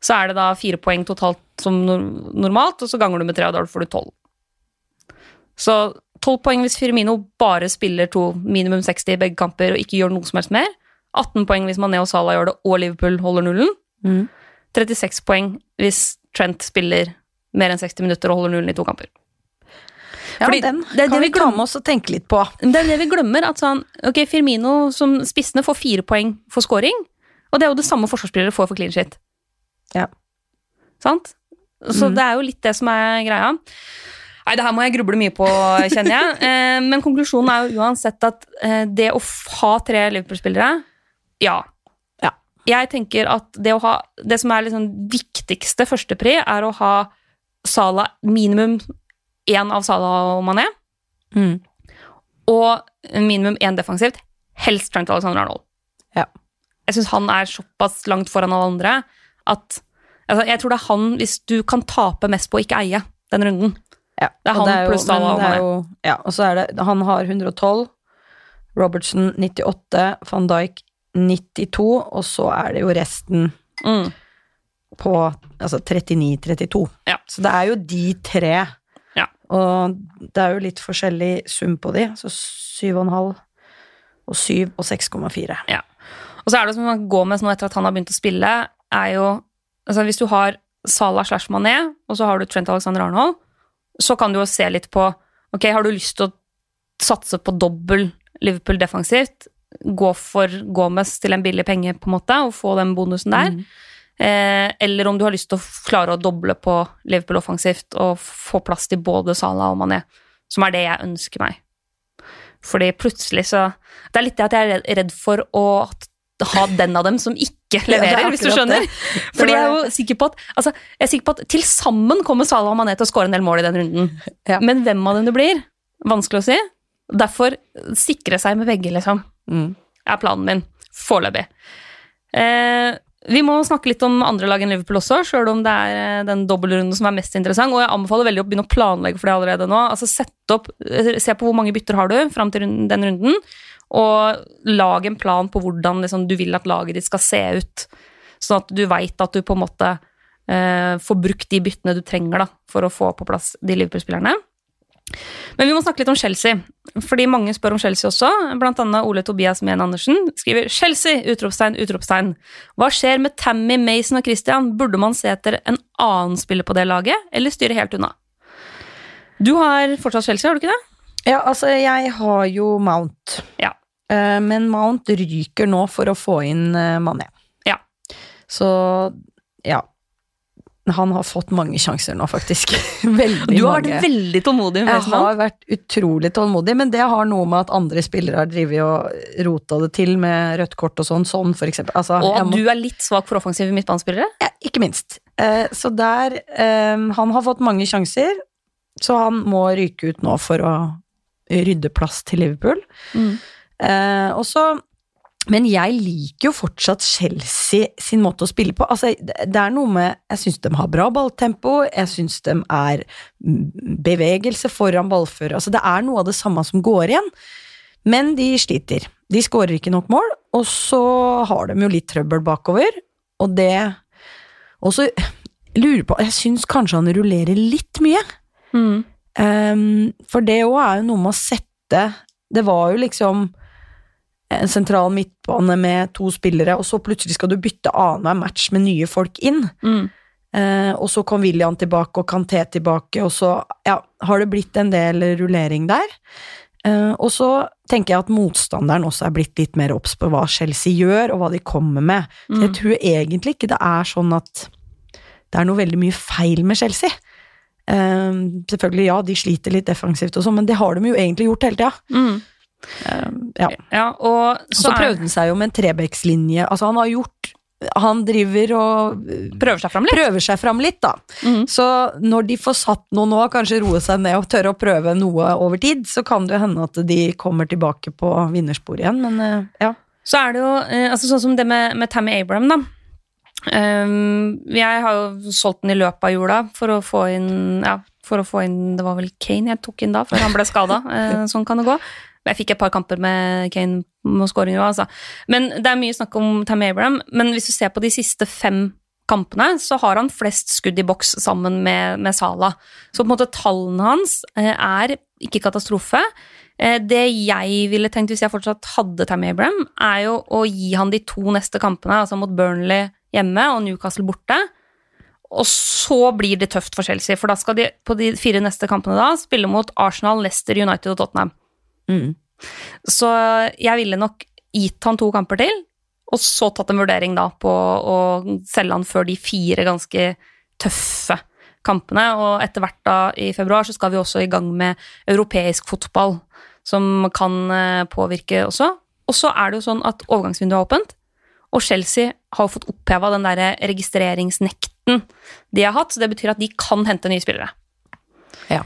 Så er det da fire poeng totalt som normalt, og så ganger du med tre, og da får du tolv. Så tolv poeng hvis Firmino bare spiller to minimum 60 i begge kamper og ikke gjør noe som helst mer. 18 poeng hvis Mané og Salah gjør det, og Liverpool holder nullen. Mm. 36 poeng hvis Trent spiller mer enn 60 minutter og holder nullen i to kamper. ja, Fordi den det er kan det vi vi ta med oss og tenke litt på. Det er det vi glemmer. at sånn, ok, Firmino som spissene får fire poeng for scoring, og det er jo det samme forsvarsspillere får for clean shit. Ja. Sant? Så mm. det er jo litt det som er greia. Nei, det her må jeg gruble mye på, kjenner jeg. Eh, men konklusjonen er jo uansett at eh, det å ha tre Liverpool-spillere, ja. Ja. Jeg tenker at det ha Det som er liksom viktigste førstepri, er å ha Sala minimum én av Sala og Mané Mm. og minimum én defensivt. Helst Trent Alexander Arnold. Ja. Jeg syns han er såpass langt foran alle andre at altså, Jeg tror det er han, hvis du kan tape mest på å ikke eie den runden. Ja, Det er han jo- pluss Salah men og er Mané. jo- Ja, og så er det Han har 112, Robertson 98, van Dijk 92, og så er det jo resten Mm. på altså 39-32. Ja. Så det er jo de tre. Ja. Og det er jo litt forskjellig sum på de, så 7,5 og 7 og 6,4. Og så er det som man går med nå etter at han har begynt å spille, er jo altså Hvis du har Salah slash Mané, og så har du Trent Alexander Arnold, så kan du jo se litt på Ok, har du lyst til å satse på dobbel Liverpool defensivt? Gå for Gomez til en billig penge, på en måte, og få den bonusen der. Mm. Eh, eller om du har lyst til å klare å doble på Liverpool offensivt og få plass til både Salah og Mané, som er det jeg ønsker meg. Fordi plutselig så Det er litt det at jeg er redd- for å ha den av dem som ikke Ja, er leverer, hvis du skjønner. det. Fordi jeg er jo sikker på at altså, jeg er sikker på at til sammen kommer Salah og Mané til å skåre en del mål i den runden. Ja. Men hvem av dem det blir, vanskelig å si. Derfor sikre seg med begge, liksom Mm. er planen min. Foreløpig. Eh, vi må snakke litt om andre lag enn Liverpool også, sjøl om det er eh, den dobbeltrunden som er mest interessant. Og jeg anbefaler veldig å begynne å planlegge for det allerede nå. Altså sett opp, eh, Se på hvor mange bytter har du fram til den runden, og lag en plan på hvordan liksom, du vil at laget ditt skal se ut. Sånn at du veit at du på en måte eh, får brukt de byttene du trenger da, for å få på plass de Liverpool-spillerne. Men vi må snakke litt om Chelsea, fordi mange spør om Chelsea også. Blant annet Ole Tobias Mehn Andersen skriver 'Chelsea!' utropstegn, utropstegn. Hva skjer med Tammy, Mason og Christian? Burde man se etter en annen spiller på det laget, eller styre helt unna? Du har fortsatt Chelsea, har du ikke det? Ja, altså, jeg har jo Mount. Ja. Eh, men Mount ryker nå for å få inn eh, Mané. Ja. Så ja. Han har fått mange sjanser nå, faktisk. Veldig Du har mange. vært veldig tålmodig med Jeg Mason har vært utrolig tålmodig, men det har noe med at andre spillere har drevet og rota det til med rødt kort og sånn, sånn for eksempel. Altså, Og at må- du er litt svak for offensive midtbanespillere. ja, ikke minst. Eh, så der Han har fått mange sjanser, så han må ryke ut nå for å rydde plass til Liverpool. Mm. Eh, også, Men jeg liker jo fortsatt Chelsea sin måte å spille på. Altså, det er noe med Jeg syns de har bra balltempo, jeg syns de er bevegelse foran ballfører. Altså, det er noe av det samme som går igjen, men de sliter. De skårer ikke nok mål, og så har de jo litt trøbbel bakover, og det Og så lurer på Jeg syns kanskje han rullerer litt mye. Mm. Ehm, for det òg er jo noe med å sette Det var jo liksom en sentral midtbane med to spillere, og så plutselig skal du bytte annenhver match med nye folk inn. Mm. Uh, og så kom William tilbake og Kanté tilbake, og så ja, har det blitt en del rullering der. Uh, og så tenker jeg at motstanderen også er blitt litt mer obs på hva Chelsea gjør, og hva de kommer med. Så jeg tror egentlig ikke det er sånn at det er noe veldig mye feil med Chelsea. Eh, selvfølgelig, ja, de sliter litt defensivt og sånn, men det har de jo egentlig gjort hele tida. Mm. Um, ja. Ja, og så, så prøvde han seg jo med en Trebekslinje. Altså, han har gjort Han driver og prøver seg fram litt. prøver seg fram litt, da. Mm. Så når de får satt noe nå, kanskje roe seg ned og tørre å prøve noe over tid, så kan det jo hende at de kommer tilbake på vinnersporet igjen, men eh, ja. Så er det jo eh, altså sånn som det med, med Tammy Abraham, da. Ehm, jeg har jo solgt den i løpet av jula for å få inn ja, for å få inn Det var vel Kane jeg tok inn da, før han ble skada. sånn kan det gå. Jeg fikk et par kamper med Kane med skåringer òg, altså. Men det er mye snakk om Tam Abraham. Men hvis du ser på de siste fem kampene, så har han flest skudd i boks sammen med, med Salah. Så på en måte tallene hans eh, er ikke katastrofe. Eh, Det jeg ville tenkt hvis jeg fortsatt hadde Tam Abraham, er jo å gi han de to neste kampene, altså mot Burnley hjemme og Newcastle borte. Og så blir det tøft for Chelsea, for da skal de på de fire neste kampene da spille mot Arsenal, Leicester, United og Tottenham. Mm. Så jeg ville nok gitt han to kamper til, og så tatt en vurdering da på å selge han før de fire ganske tøffe kampene. Og etter hvert da i februar så skal vi også i gang med europeisk fotball, som kan eh, påvirke også. Og så er det jo sånn at overgangsvinduet er åpent, og Chelsea har jo fått oppheva den der registreringsnekten de har hatt, så det betyr at de kan hente nye spillere. Ja.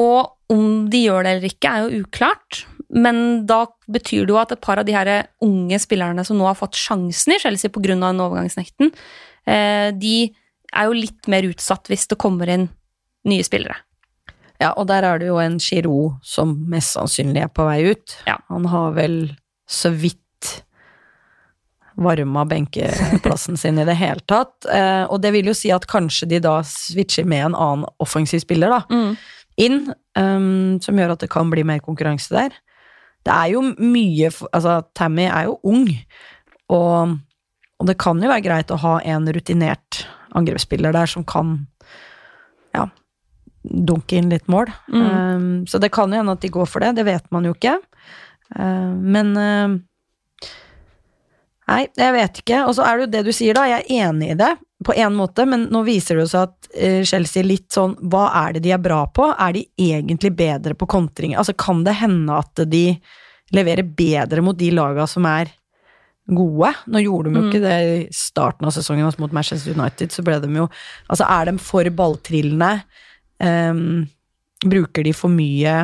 Og om de gjør det eller ikke, er jo uklart. Men da betyr det jo at et par av de her unge spillerne som nå har fått sjansen i Chelsea pga. den overgangsnekten, eh, de er jo litt mer utsatt hvis det kommer inn nye spillere. Ja, og der er det jo en Giroud som mest sannsynlig er på vei ut. Ja. Han har vel så vidt varma benkeplassen sin i det hele tatt. Eh, og det vil jo si at kanskje de da switcher med en annen offensiv spiller da, inn, um, som gjør at det kan bli mer konkurranse der. Det er jo mye Altså, Tammy er jo ung, og, og det kan jo være greit å ha en rutinert angrepsspiller der som kan ja, dunke inn litt mål. Mm. Um, så det kan jo hende at de går for det, det vet man jo ikke. Uh, men ehm, Nei, jeg vet ikke. Og så er det jo det du sier, da. Jeg er enig i det på en måte, men nå viser det seg at Chelsea Chelsea litt sånn Hva er det de er bra på? Er de egentlig bedre på kontring? Altså, kan det hende at de leverer bedre mot de laga som er gode? Nå gjorde de jo ikke det i starten av sesongen, altså mot Manchester United, så ble de jo Altså, er de for balltrillende? Um, bruker de for mye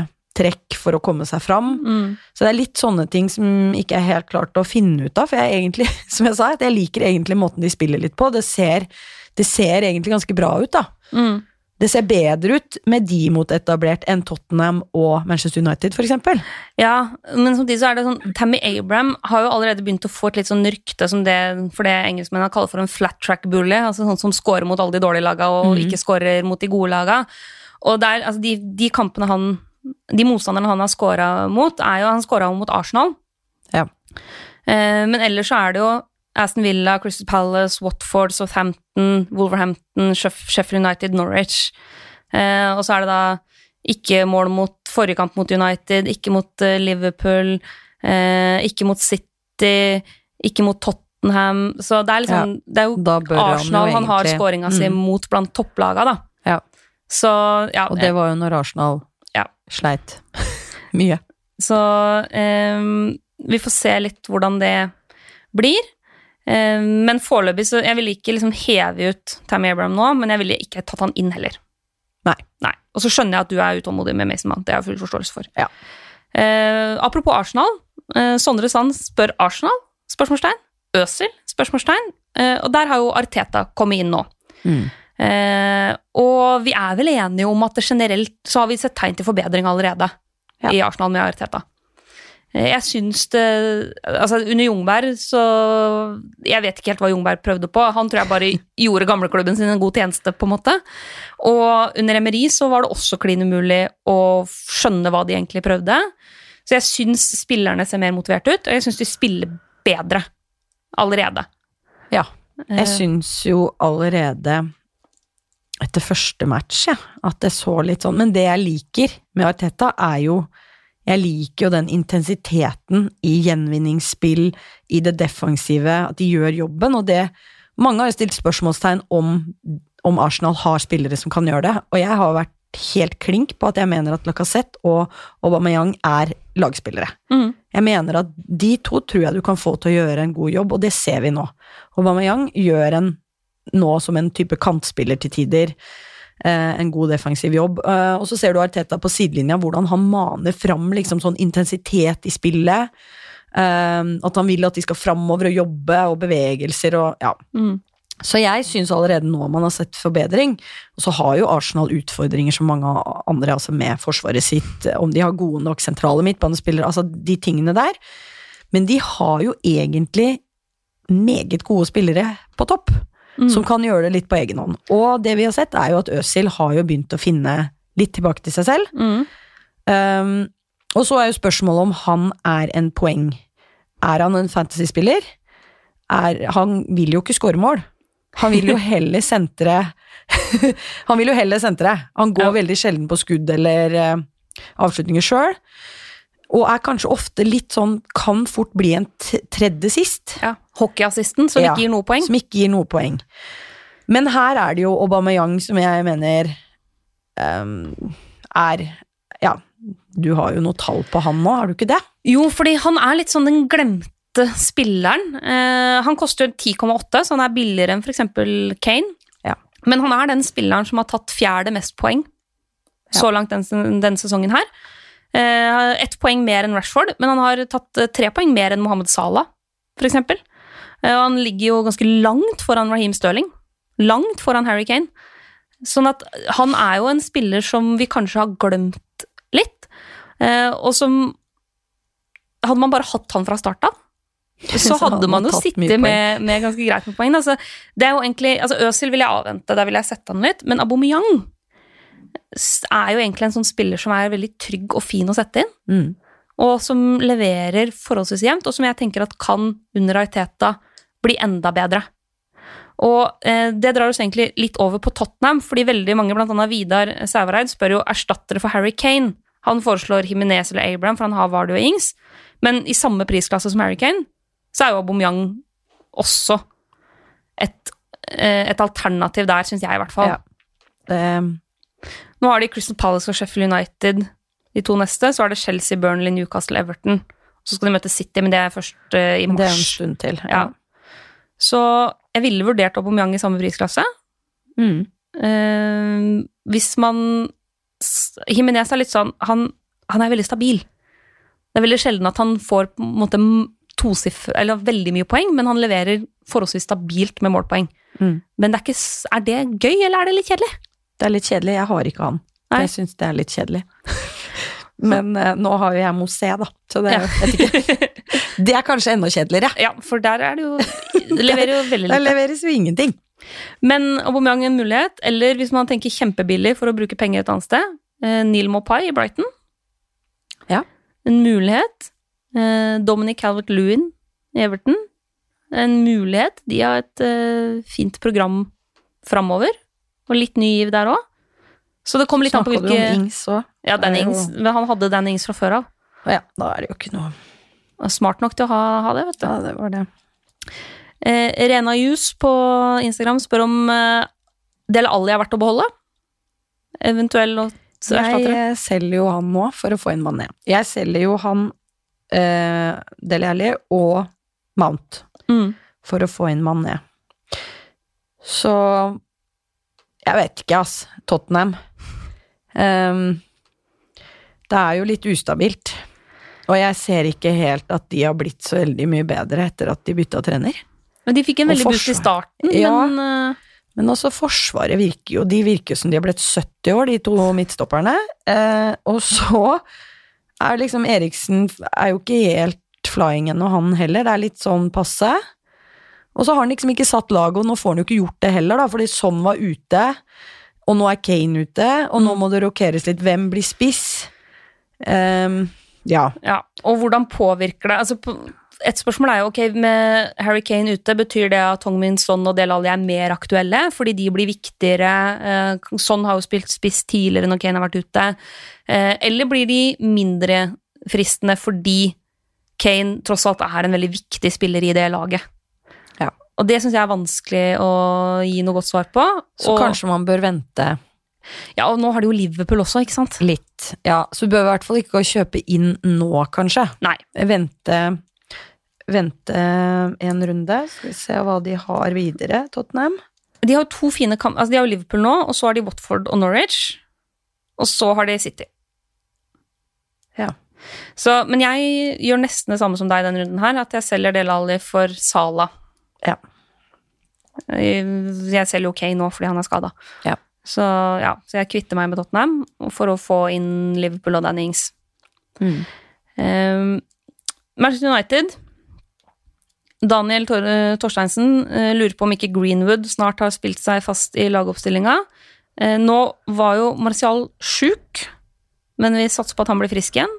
trekk for å komme seg fram. Mm. Så det er litt sånne ting som ikke er helt klart å finne ut av, for jeg egentlig, som jeg sa, jeg liker egentlig måten de spiller litt på. Det ser, det ser egentlig ganske bra ut, da. Mm. Det ser bedre ut med de mot etablert enn Tottenham og Manchester United, eksempel. Ja, men samtidig så er det sånn Tammy Abraham har jo allerede begynt å få et litt sånn rykte som det for det engelskmennene kaller for en flat track bully. Altså sånn som scorer mot alle de dårlige laga og mm. ikke scorer mot de gode laga. Og der, altså de, de kampene han De motstanderne han har scora mot, er jo Han scora mot Arsenal. Ja. Eh, men ellers så er det jo Aston Villa, Crystal Palace, Watford, Southampton, Wolverhampton, Sheffield United, Norwich. Eh, og så er det da ikke mål mot forrige kamp mot United, ikke mot eh, Liverpool, eh, ikke mot City, ikke mot Tottenham. Så det er liksom Det er jo Arsenal han jo han, har skåringa si Mm. mot blant topplaga, da. Ja. Så ja, Og det var jo når Arsenal Ja. sleit mye. Så eh, vi får se litt hvordan det blir. Eh, men foreløpig så Jeg ville ikke liksom heve ut Tammy Abraham nå, men jeg ville ikke tatt han inn heller. Nei. Nei. Og så skjønner jeg at du er utålmodig med Mason Mount. Det har jeg full forståelse for. Ja. Eh, apropos Arsenal. eh, Sondre Sand spør Arsenal? Spørsmålstegn. Øsil? Spørsmålstegn. Eh, og der har jo Arteta kommet inn nå. Mm. Eh, og vi er vel enige om at det generelt så har vi sett tegn til forbedring allerede Ja. i Arsenal med Arteta. Eh, Jeg syns det Altså, under Jungberg så Jeg vet ikke helt hva Jungberg prøvde på. Han tror jeg bare gjorde gamleklubben sin en god tjeneste, på en måte. Og under Emery så var det også klin umulig å skjønne hva de egentlig prøvde. Så jeg syns spillerne ser mer motivert ut, og jeg syns de spiller bedre allerede. Ja. Eh, Jeg syns jo allerede etter første match, ja, at det så litt sånn Men det jeg liker med Arteta, er jo Jeg liker jo den intensiteten i gjenvinningsspill, i det defensive, at de gjør jobben, og det Mange har jo stilt spørsmålstegn om, om Arsenal har spillere som kan gjøre det, og jeg har vært helt klink på at jeg mener at Lacassette og Aubameyang er lagspillere. Mm. Jeg mener at de to tror jeg du kan få til å gjøre en god jobb, og det ser vi nå. Aubameyang gjør en nå som en type kantspiller til tider. Eh, en god defensiv jobb. Eh, og så ser du Arteta på sidelinja, hvordan han maner fram liksom sånn intensitet i spillet. Eh, at han vil at de skal framover og jobbe, og bevegelser og ja. Mm. Så jeg syns allerede nå man har sett forbedring. Og så har jo Arsenal utfordringer som mange andre, altså med forsvaret sitt, om de har gode nok sentrale midtbanespillere, altså de tingene der. Men de har jo egentlig meget gode spillere på topp, Mm. som kan gjøre det litt på egen hånd. Og det vi har sett, er jo at Øzil har jo begynt å finne litt tilbake til seg selv. Mm. Um, og så er jo spørsmålet om han er en poeng. Er han en fantasyspiller? Er, han vil jo ikke skåre mål. Han vil jo heller sentre Han vil jo heller sentre. Han går Ja. veldig sjelden på skudd eller uh, avslutninger sjøl. Og er kanskje ofte litt sånn Kan fort bli en tredje sist. Ja. Hockeyassisten, som Ja. ikke gir noe poeng. Som ikke gir noe poeng. Men her er det jo Aubameyang som jeg mener um, er Ja, du har jo noe tall på han nå, har du ikke det? Jo, fordi han er litt sånn den glemte spilleren. Uh, han koster 10,8, så han er billigere enn f.eks. Kane. Ja. Men han er den spilleren som har tatt fjerde mest poeng så langt den, den sesongen her. Uh, Ett poeng mer enn Rashford, men han har tatt eh, tre poeng mer enn Mohammed Salah, f.eks. Eh, han ligger jo ganske langt foran Raheem Sterling. Langt foran Harry Kane. Sånn at han er jo en spiller som vi kanskje har glemt litt, eh, og som Hadde man bare hatt han fra start av, så hadde man jo sittet med, med ganske greit med poeng. Altså, det er jo egentlig, altså Øsil vil jeg avvente, der vil jeg sette han litt, men Aubameyang er jo egentlig en sånn spiller som er veldig trygg og fin å sette inn, Mm. og som leverer forholdsvis jevnt, og som jeg tenker at kan under Arteta bli enda bedre. Og eh, det drar oss egentlig litt over på Tottenham, fordi veldig mange, annet Vidar Sævareid, spør jo erstattere for Harry Kane. Han foreslår Himinez eller Abraham, for han har Vardu og Ings. Men i samme prisklasse som Harry Kane, så er jo Aubameyang også et, eh, et alternativ der, syns jeg i hvert fall. Ja. Det, Nå har de Crystal Palace og Sheffield United de to neste. Så er det Chelsea, Burnley, Newcastle, Everton. Så skal de møte City, men det er først eh, i det er en stund til. Ja. Så jeg ville vurdert Aubameyang i samme prisklasse. Mm. Eh, hvis man Himinez er litt sånn Han han er veldig stabil. Det er veldig sjelden at han får på en måte tosiffer, eller veldig mye poeng, men han leverer forholdsvis stabilt med målpoeng. Mm. Men det er, ikke, er det gøy, eller er det litt kjedelig? Det er litt kjedelig. Jeg har ikke han. Nei. Jeg syns det er litt kjedelig. Men eh, nå har jo jeg Mosé, da. Så det, Ja. vet ikke. det er kanskje enda kjedeligere. Ja, for der er det jo Det leverer jo veldig lite. Der leveres jo ingenting. Men Aubameyang en mulighet, eller hvis man tenker kjempebillig for å bruke penger et annet sted, eh, Neil Mopai i Brighton. Ja. En mulighet. Eh, Dominic Calvert-Lewin i Everton. En mulighet. De har et eh, fint program framover, og litt ny giv der òg. Så det kom litt an på Snakka du om Ings òg? Ja, Dan Ings. Men han hadde Dan Ings fra før av. Ja, da er det jo ikke noe Smart nok til å ha, ha det, vet du. Ja, det var det. Eh, Rena Jus på Instagram spør om eh, Del jeg har vært å beholde. Eventuell å Jeg erstattere. eh, selger jo han nå for å få inn Mané. Jeg selger jo han eh, Deli Alli og Mount Mm. for å få inn Mané. Så Jeg vet ikke, ass. Tottenham. Um, det er jo litt ustabilt. Og jeg ser ikke helt at de har blitt så veldig mye bedre etter at de bytta trener. Men de fikk en veldig boost i starten, Ja. men eh, Men også Forsvaret virker jo De virker som de har blitt 70 år, de to midtstopperne. Eh, og så er liksom Eriksen er jo ikke helt flying ennå, han heller. Det er litt sånn passe. Og så har han liksom ikke satt laget, og nå får han jo ikke gjort det heller, da, fordi Son var ute, og nå er Kane ute, og nå må det rokeres litt. Hvem blir spiss? Ehm, ja. ja. Og hvordan påvirker det altså, Et spørsmål er jo ok, med Harry Kane ute, betyr det at Tongmin Son og Del Alli er mer aktuelle, fordi de blir viktigere? Eh, Son har jo spilt spiss tidligere når Kane har vært ute. Eh, eller blir de mindre fristende fordi Kane tross alt er en veldig viktig spiller i det laget? Ja. Og det syns jeg er vanskelig å gi noe godt svar på. Så og, kanskje man bør vente Ja, og nå har de jo Liverpool også, ikke sant? litt. Ja, så du bør i hvert fall ikke kjøpe inn nå, kanskje. Nei. vente, vente en runde. Skal vi se hva de har videre, Tottenham. De har jo to fine kamp... Altså, de har jo Liverpool nå, og så har de Watford og Norwich. Og så har de City. Ja. Så, men jeg gjør nesten det samme som deg denne runden her, at jeg selger Del Ali for Sala. Ja. Jeg selger jo Kay nå fordi han er skada. Ja. Så ja, så jeg kvitter meg med Tottenham for å få inn Liverpool og Danny Ings. Mm. Um, Manchester United Daniel Tor eh, Torsteinsen uh, lurer på om ikke Greenwood snart har spilt seg fast i lagoppstillinga. Uh, nå var jo Martial sjuk, men vi satser på at han blir frisk igjen.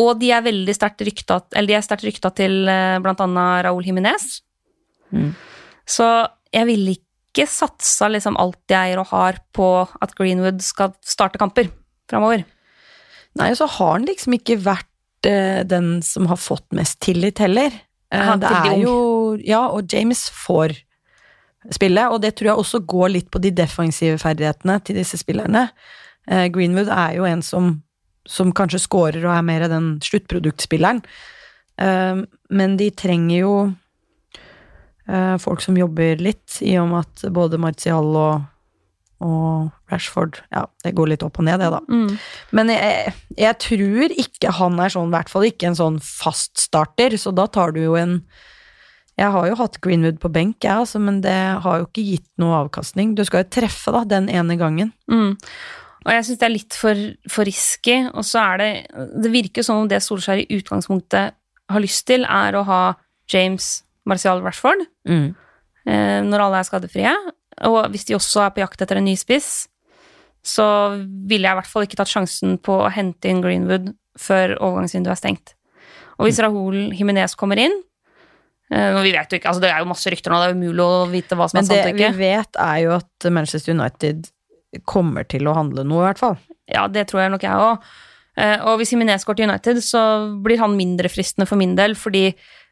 Og de er veldig sterkt rykta, eller de er sterkt rykta til uh, annet Raúl Jiminez. Mm. Så jeg ville ikke satsa liksom alt jeg eier og har på at Greenwood skal starte kamper framover. Nei, så har han liksom ikke vært eh, den som har fått mest tillit heller. Eh, det er jo Ja, og James får spille, og det tror jeg også går litt på de defensive ferdighetene til disse spillerne. Eh, Greenwood er jo en som, som kanskje scorer og er mer den sluttproduktspilleren. Eh, men de trenger jo folk som jobber litt, i og med at både Martial og, og Rashford Ja, det går litt opp og ned, det, da. Mm. Men jeg, jeg tror ikke han er sånn, i hvert fall ikke en sånn fast starter, så da tar du jo en Jeg har jo hatt Greenwood på benk, jeg, altså, men det har jo ikke gitt noe avkastning. Du skal jo treffe, da, den ene gangen. Mm. Og jeg syns det er litt for, for risky, og så er det Det virker som om det Solskjær i utgangspunktet har lyst til, er å ha James Martial Rashford eh, når alle er skadefrie. Og hvis de også er på jakt etter en ny spiss, så ville jeg i hvert fall ikke tatt sjansen på å hente inn Greenwood før overgangsvinduet er stengt. Og hvis Rahul Himinez kommer inn eh, vi vet jo ikke, altså Det er jo masse rykter nå, det er umulig å vite hva som Men er sant Men det vi vet, er jo at Manchester United kommer til å handle noe, i hvert fall. Ja, det tror jeg nok jeg òg. Og hvis Himinez går til United, så blir han mindre fristende for min del, fordi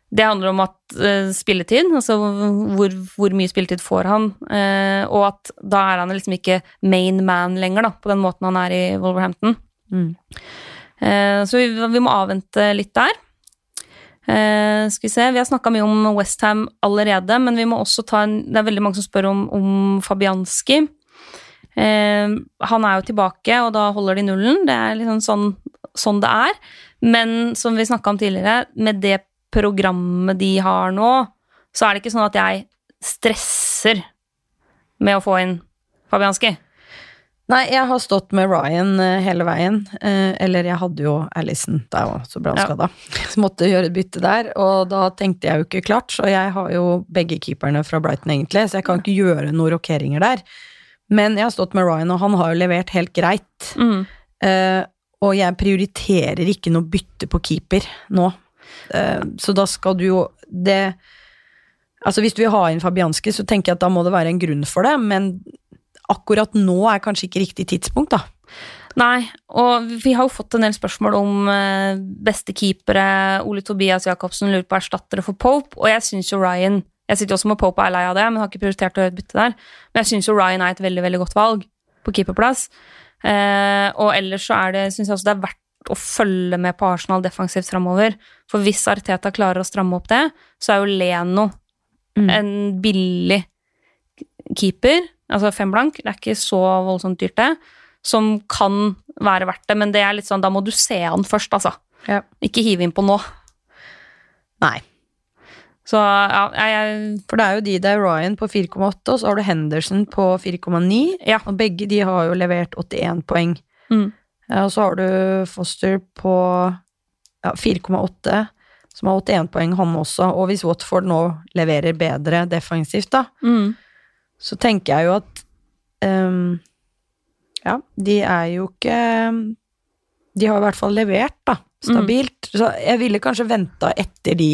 det handler om at uh, spilletid, altså hvor, hvor mye spilletid får han, uh, og at da er han liksom ikke main man lenger, da, på den måten han er i Wolverhampton. Mm. Uh, så vi, vi må avvente litt der. Skal vi se, Vi har snakka mye om Westham allerede, men vi må også ta en Det er veldig mange som spør om, om Fabianski. Han er jo tilbake, og da holder de nullen. Det er liksom sånn sånn det er. Men som vi snakka om tidligere, med det programmet de har nå, så er det ikke sånn at jeg stresser med å få inn Fabianski. Nei, jeg har stått med Ryan eh, hele veien. Eh, eller jeg hadde jo Alison, da jo så ble han Ja. Så måtte gjøre et bytte der, og da tenkte jeg jo ikke klart. Så jeg har jo begge keeperne fra Brighton, egentlig, så jeg kan ikke gjøre noen rokeringer der. Men jeg har stått med Ryan, og han har jo levert helt greit. Mm. Eh, og jeg prioriterer ikke noe bytte på keeper nå. Eh, så da skal du jo det Altså Hvis du vil ha inn Fabianski, så tenker jeg at da må det være en grunn for det, men akkurat nå er kanskje ikke riktig tidspunkt, da. Nei, og vi har jo fått en del spørsmål om eh, beste keepere. Ole Tobias Jacobsen lurer på erstattere for Pope, og jeg syns jo Ryan Jeg sitter jo også med Pope og er lei av det, men har ikke prioritert å gjøre et bytte der. Men jeg syns jo Ryan er et veldig, veldig godt valg på keeperplass. Eh, og ellers så er det, syns jeg også det er verdt å følge med på Arsenal defensivt framover. For hvis Arteta klarer å stramme opp det, så er jo Leno Mm. en billig keeper, altså fem blank, det er ikke så voldsomt dyrt det, som kan være verdt det, men det er litt sånn, da må du se han først, altså. Ja. Ikke hive inn på nå. Nei. Så ja, jeg For det er jo de det er Ryan på 4,8, og så har du Henderson på 4,9. Ja. Og begge de har jo levert 81 poeng. Mm. Ja, og så har du Foster på ja, 4,8, som har 81 poeng, han også. Og hvis Watford nå leverer bedre defensivt, da, mm, så tenker jeg jo at um, Ja, de er jo ikke De har i hvert fall levert, da, stabilt. Så jeg ville kanskje venta etter de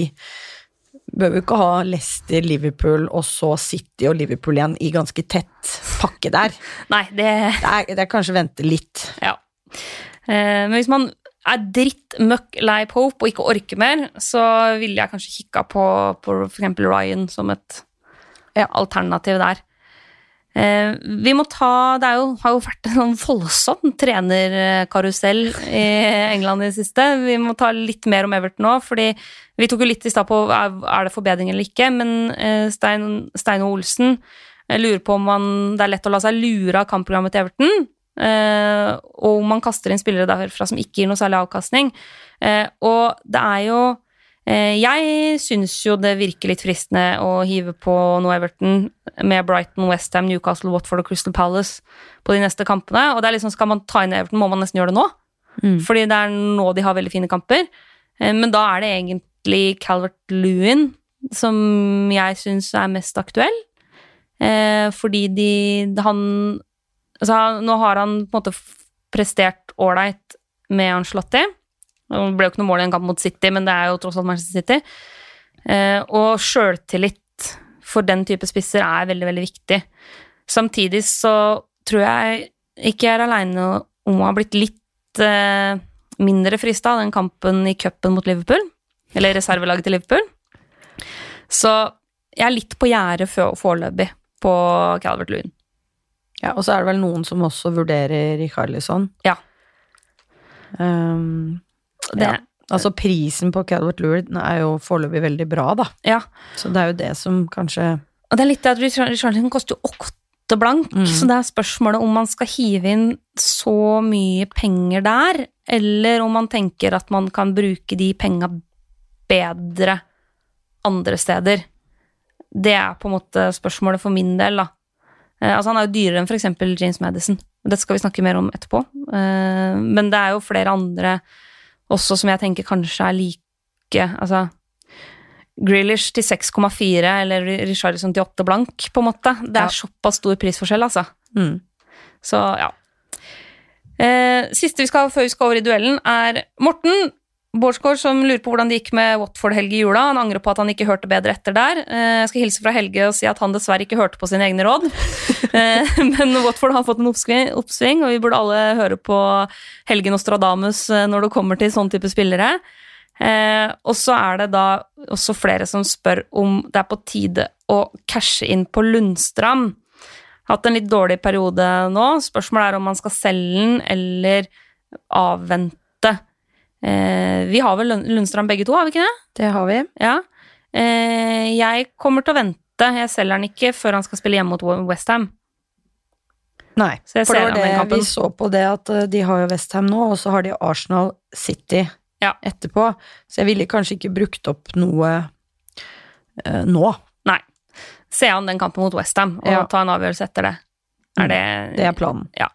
Bør vi ikke ha Leicester, Liverpool og så City og Liverpool igjen i ganske tett pakke der. Nei, det Det er, det er kanskje vente litt. Ja. Eh, men hvis man er dritt møkk lei Pope og ikke orker mer, så ville jeg kanskje kikka på, på eksempel Ryan som et Ja. alternativ der. Eh, vi må ta Det jo, har jo vært en sånn voldsom trenerkarusell i England i det siste. Vi må ta litt mer om Everton nå, fordi vi tok jo litt i stad på er er det forbedring eller ikke, men eh, Stein, Steino Olsen jeg lurer på om man, det er lett å la seg lure av kampprogrammet til Everton. Eh, og man kaster inn spillere derfra som ikke gir noe særlig avkastning. Uh, og det er jo uh, Jeg syns jo det virker litt fristende å hive på noe Everton med Brighton, Westham, Newcastle, Watford og Crystal Palace på de neste kampene. Og det er liksom, skal man ta inn Everton, må man nesten gjøre det nå. Mm. Fordi det er nå de har veldig fine kamper. Men da er det egentlig Calvert Lewin som jeg syns er mest aktuell. Fordi de han Altså, nå har han på en måte prestert ålreit med Ancelotti. Det ble jo ikke noe mål i en kamp mot City, men det er jo tross alt Manchester City. Eh, og sjøltillit for den type spisser er veldig, veldig viktig. Samtidig så tror jeg ikke jeg er aleine om å ha blitt litt eh, mindre frista av den kampen i cupen mot Liverpool. Eller reservelaget til Liverpool. Så jeg er litt på gjerdet foreløpig på Calvert Lewin. Ja, og så er det vel noen som også vurderer Rikarlison. Ja. Um, Det, ja. Altså prisen på Calvert Lewin er jo foreløpig veldig bra, da. ja. Så det er jo det som kanskje Og det er litt det at Richarlison koster jo åtte blank, mm. så det er spørsmålet om man skal hive inn så mye penger der, eller om man tenker at man kan bruke de penga bedre andre steder. Det er på en måte spørsmålet for min del, da. Eh, altså Han er jo dyrere enn f.eks. James Madison. Dette skal vi snakke mer om etterpå. Eh, men det er jo flere andre også som jeg tenker kanskje er like Altså Grealish til 6,4 eller Richarlison til 8 blank, på en måte. Det er Ja. såpass stor prisforskjell, altså. mm. Så ja. Eh, siste vi skal ha før vi skal over i duellen, er Morten Bårdsgaard som lurer på hvordan det gikk med Watford-Helge i jula. Han angrer på at han ikke hørte bedre etter der. Eh, jeg skal hilse fra Helge og si at han dessverre ikke hørte på sine egne råd. eh, men Watford har fått en oppsving, og vi burde alle høre på Helge Nostradamus eh, når det kommer til sånn type spillere. Og så er det da også flere som spør om det er på tide å cashe inn på Lundstrand. Hatt en litt dårlig periode nå. Spørsmålet er om man skal selge den eller avvente. Eh, vi har vel Lund- Lundstrand begge to, har vi ikke det? Det har vi. Ja. Eh, jeg kommer til å vente. Jeg selger han ikke før han skal spille hjemme mot Westham. Nei, Så jeg for det var det kampen. vi så på det at eh, de har jo Westham nå, og så har de Arsenal City Ja. etterpå. Så jeg ville kanskje ikke brukt opp noe eh, nå. Nei. Se an den kampen mot Westham og Ja. ta en avgjørelse etter det. Er det, Det er planen. Ja.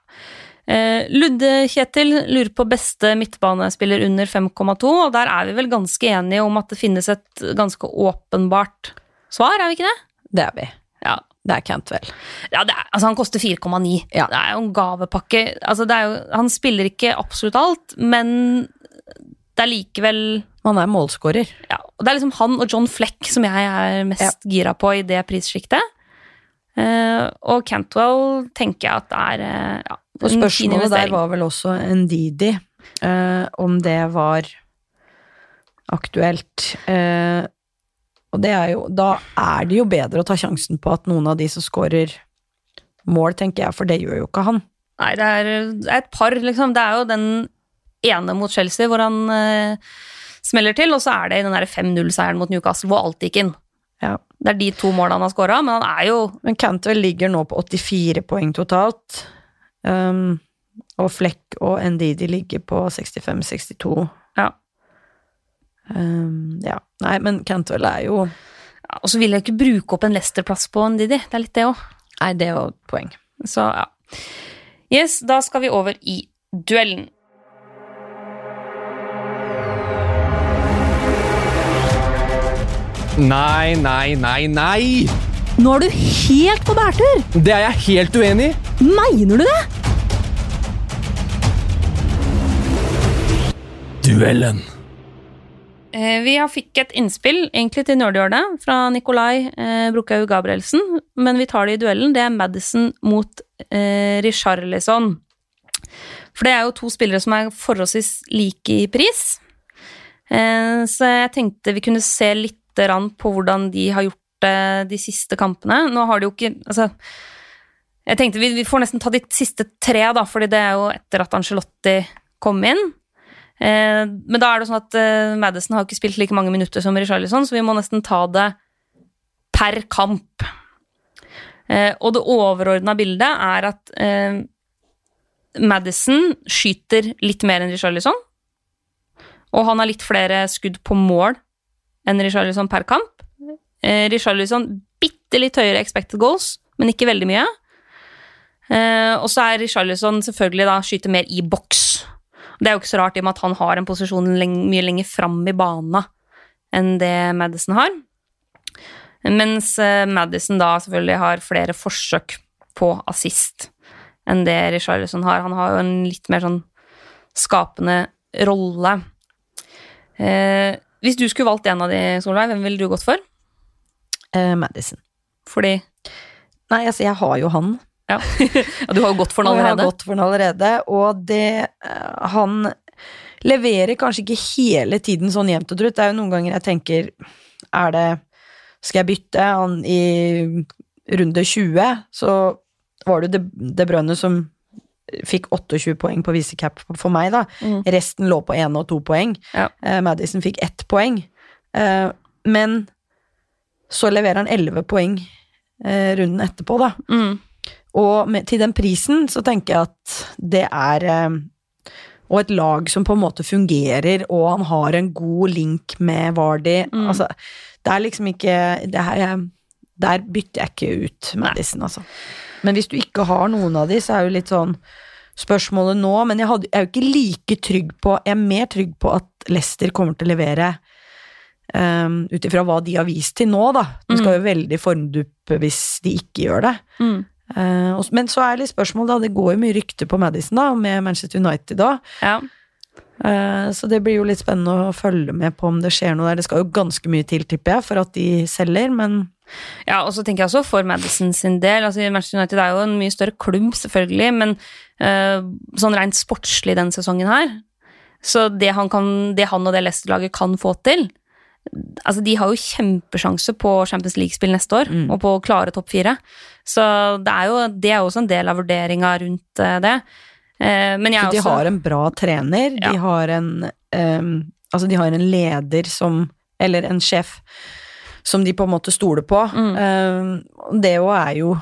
Eh, Ludde Kjetil lurer på beste midtbanespiller under 5,2, og der er vi vel ganske enige om at det finnes et ganske åpenbart svar, er vi ikke det? Det er vi. Ja. Det er Cantwell. Ja, er, altså han koster 4,9. Ja. Det er jo en gavepakke. Altså det jo, han spiller ikke absolutt alt, men det er likevel Han er målskårer. ja, og Det er liksom han og John Fleck som jeg er mest gira på i det prissjiktet. Uh, og Cantwell tenker jeg at er uh, ja, Og spørsmålet der var vel også Ndidi, eh, om det var aktuelt. Eh, og det er jo Da er det jo bedre å ta sjansen på at noen av de som scorer mål, tenker jeg, for det gjør jo ikke han. Nei, det er, det er et par, liksom. Det er jo den ene mot Chelsea hvor han eh, smeller til, og så er det den der 5-0-seieren mot Newcastle hvor alt gikk inn. Ja. Det er de to målene han har scora, men han er jo Men Cantwell ligger nå på 84 poeng totalt. Um, og Fleck og Ndidi ligger på 65-62. Ja. Um, ja. Nei, men Cantwell er jo ja, Og så vil jeg ikke bruke opp en Leicester-plass på Ndidi. Det er litt det òg. Nei, det jo et poeng. Så ja. Yes, da skal vi over i duellen. Nei, nei, nei, nei! Nå er du helt på bærtur! Det er jeg helt uenig i! Mener du det? Duellen. Eh, Vi har fikk et innspill egentlig til nerdhjørnet fra Nikolai eh, Brokhaug Gabrielsen, men vi tar det i duellen. Det er Madison mot eh, Richarlison. For det er jo to spillere som er forholdsvis like i pris. Eh, så jeg tenkte vi kunne se litt på hvordan de har gjort de siste kampene. Nå har de jo ikke Altså, jeg tenkte vi, vi får nesten ta de siste tre, da, fordi det er jo etter at Angelotti kom inn. Eh, men da er det sånn at eh, Madison har ikke spilt like mange minutter som Richarlison, så vi må nesten ta det per kamp. Eh, og det overordna bildet er at eh, Madison skyter litt mer enn Richarlison. Og han har litt flere skudd på mål enn Richarlison per kamp. Eh, Richarlison bitte litt høyere expected goals, men ikke veldig mye. Eh, og så er Richarlison selvfølgelig da skyter mer i boks. Det er jo ikke så rart i og med at han har en posisjon leng mye lenger fram i bana enn det Madison har. Mens eh, Madison da selvfølgelig har flere forsøk på assist enn det Richarlison har. Han har jo en litt mer sånn skapende rolle. Eh, hvis du skulle valgt en av de, Solveig, hvem ville du gått for? Eh, Madison. Fordi Nei, altså, jeg har jo han. Ja, du har jo gått for den Og jeg har allerede. gått for den allerede, og det eh, Han leverer kanskje ikke hele tiden sånn jevnt og trutt. Det er jo noen ganger jeg tenker Er det Skal jeg bytte? Han i runde 20, så var det De, De Brønne som fikk 28 poeng på visecap for meg, da. Mm. Resten lå på én og to poeng. Ja. Uh, Madison fikk ett poeng. Uh, men så leverer han 11 poeng eh, runden etterpå, da. Mm. Og med, til den prisen så tenker jeg at det er eh, Og et lag som på en måte fungerer, og han har en god link med Vardy. Mm. Altså, det er liksom ikke jeg- Der bytter jeg ikke ut Madison, altså. Men hvis du ikke har noen av de, så er jo litt sånn spørsmålet nå Men jeg, hadde, jeg er jo ikke like trygg på Jeg er mer trygg på at Leicester kommer til å levere um, ut ifra hva de har vist til nå, da. De skal jo veldig formduppe hvis de ikke gjør det. Mm. Uh, men så er litt spørsmål, da. Det går jo mye rykter på Madison, da, med Manchester United da. Ja. Uh, så det blir jo litt spennende å følge med på om det skjer noe der. Det skal jo ganske mye til, tipper jeg, for at de selger, men Ja, og så tenker jeg også for Madison sin del. altså Manchester United er jo en mye større klubb, selvfølgelig, men uh, sånn rent sportslig denne sesongen her Så det han, kan, det han og det Leicester-laget kan få til Altså, de har jo kjempesjanse på Champions League-spill neste år, Mm. og på å klare topp fire. Så det er jo det er også en del av vurderinga rundt eh, det. Eh, men jeg så er de har en bra trener. Ja. De har en um, Altså, de har en leder som Eller en sjef som de på en måte stoler på. Mm. Um, det òg er jo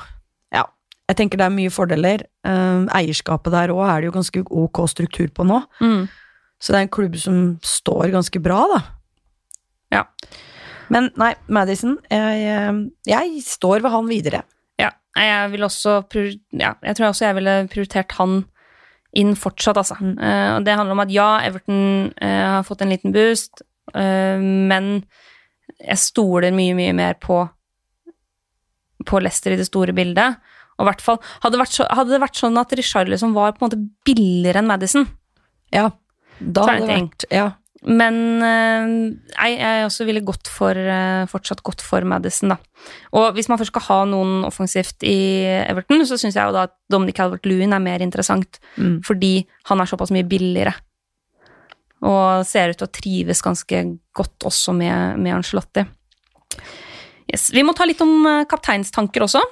Ja. jeg tenker det er mye fordeler. Um, eierskapet der òg er det jo ganske ok struktur på nå. Mm. Så det er en klubb som står ganske bra, da. Ja. Men nei, Madison, jeg, eh, jeg står ved han videre. Ja, jeg vil også ja, jeg tror også jeg ville prioritert han inn fortsatt, altså. Mm. Uh, og det handler om at ja, Everton uh, har fått en liten boost, uh, men jeg stoler mye, mye mer på på Leicester i det store bildet. Og i hvert fall, hadde så, hadde det vært sånn at Richarlison var på en måte billigere enn Madison, Ja, da hadde det vært Ja. Men eh, nei, jeg også ville gått for, eh, fortsatt gått for Madison, da. Og hvis man først skal ha noen offensivt i Everton, så syns jeg jo da at Dominic Calvert-Lewin er mer interessant, Mm. fordi han er såpass mye billigere. Og ser ut til å trives ganske godt også med, med Ancelotti. Yes. Vi må ta litt om eh, kapteinstanker også.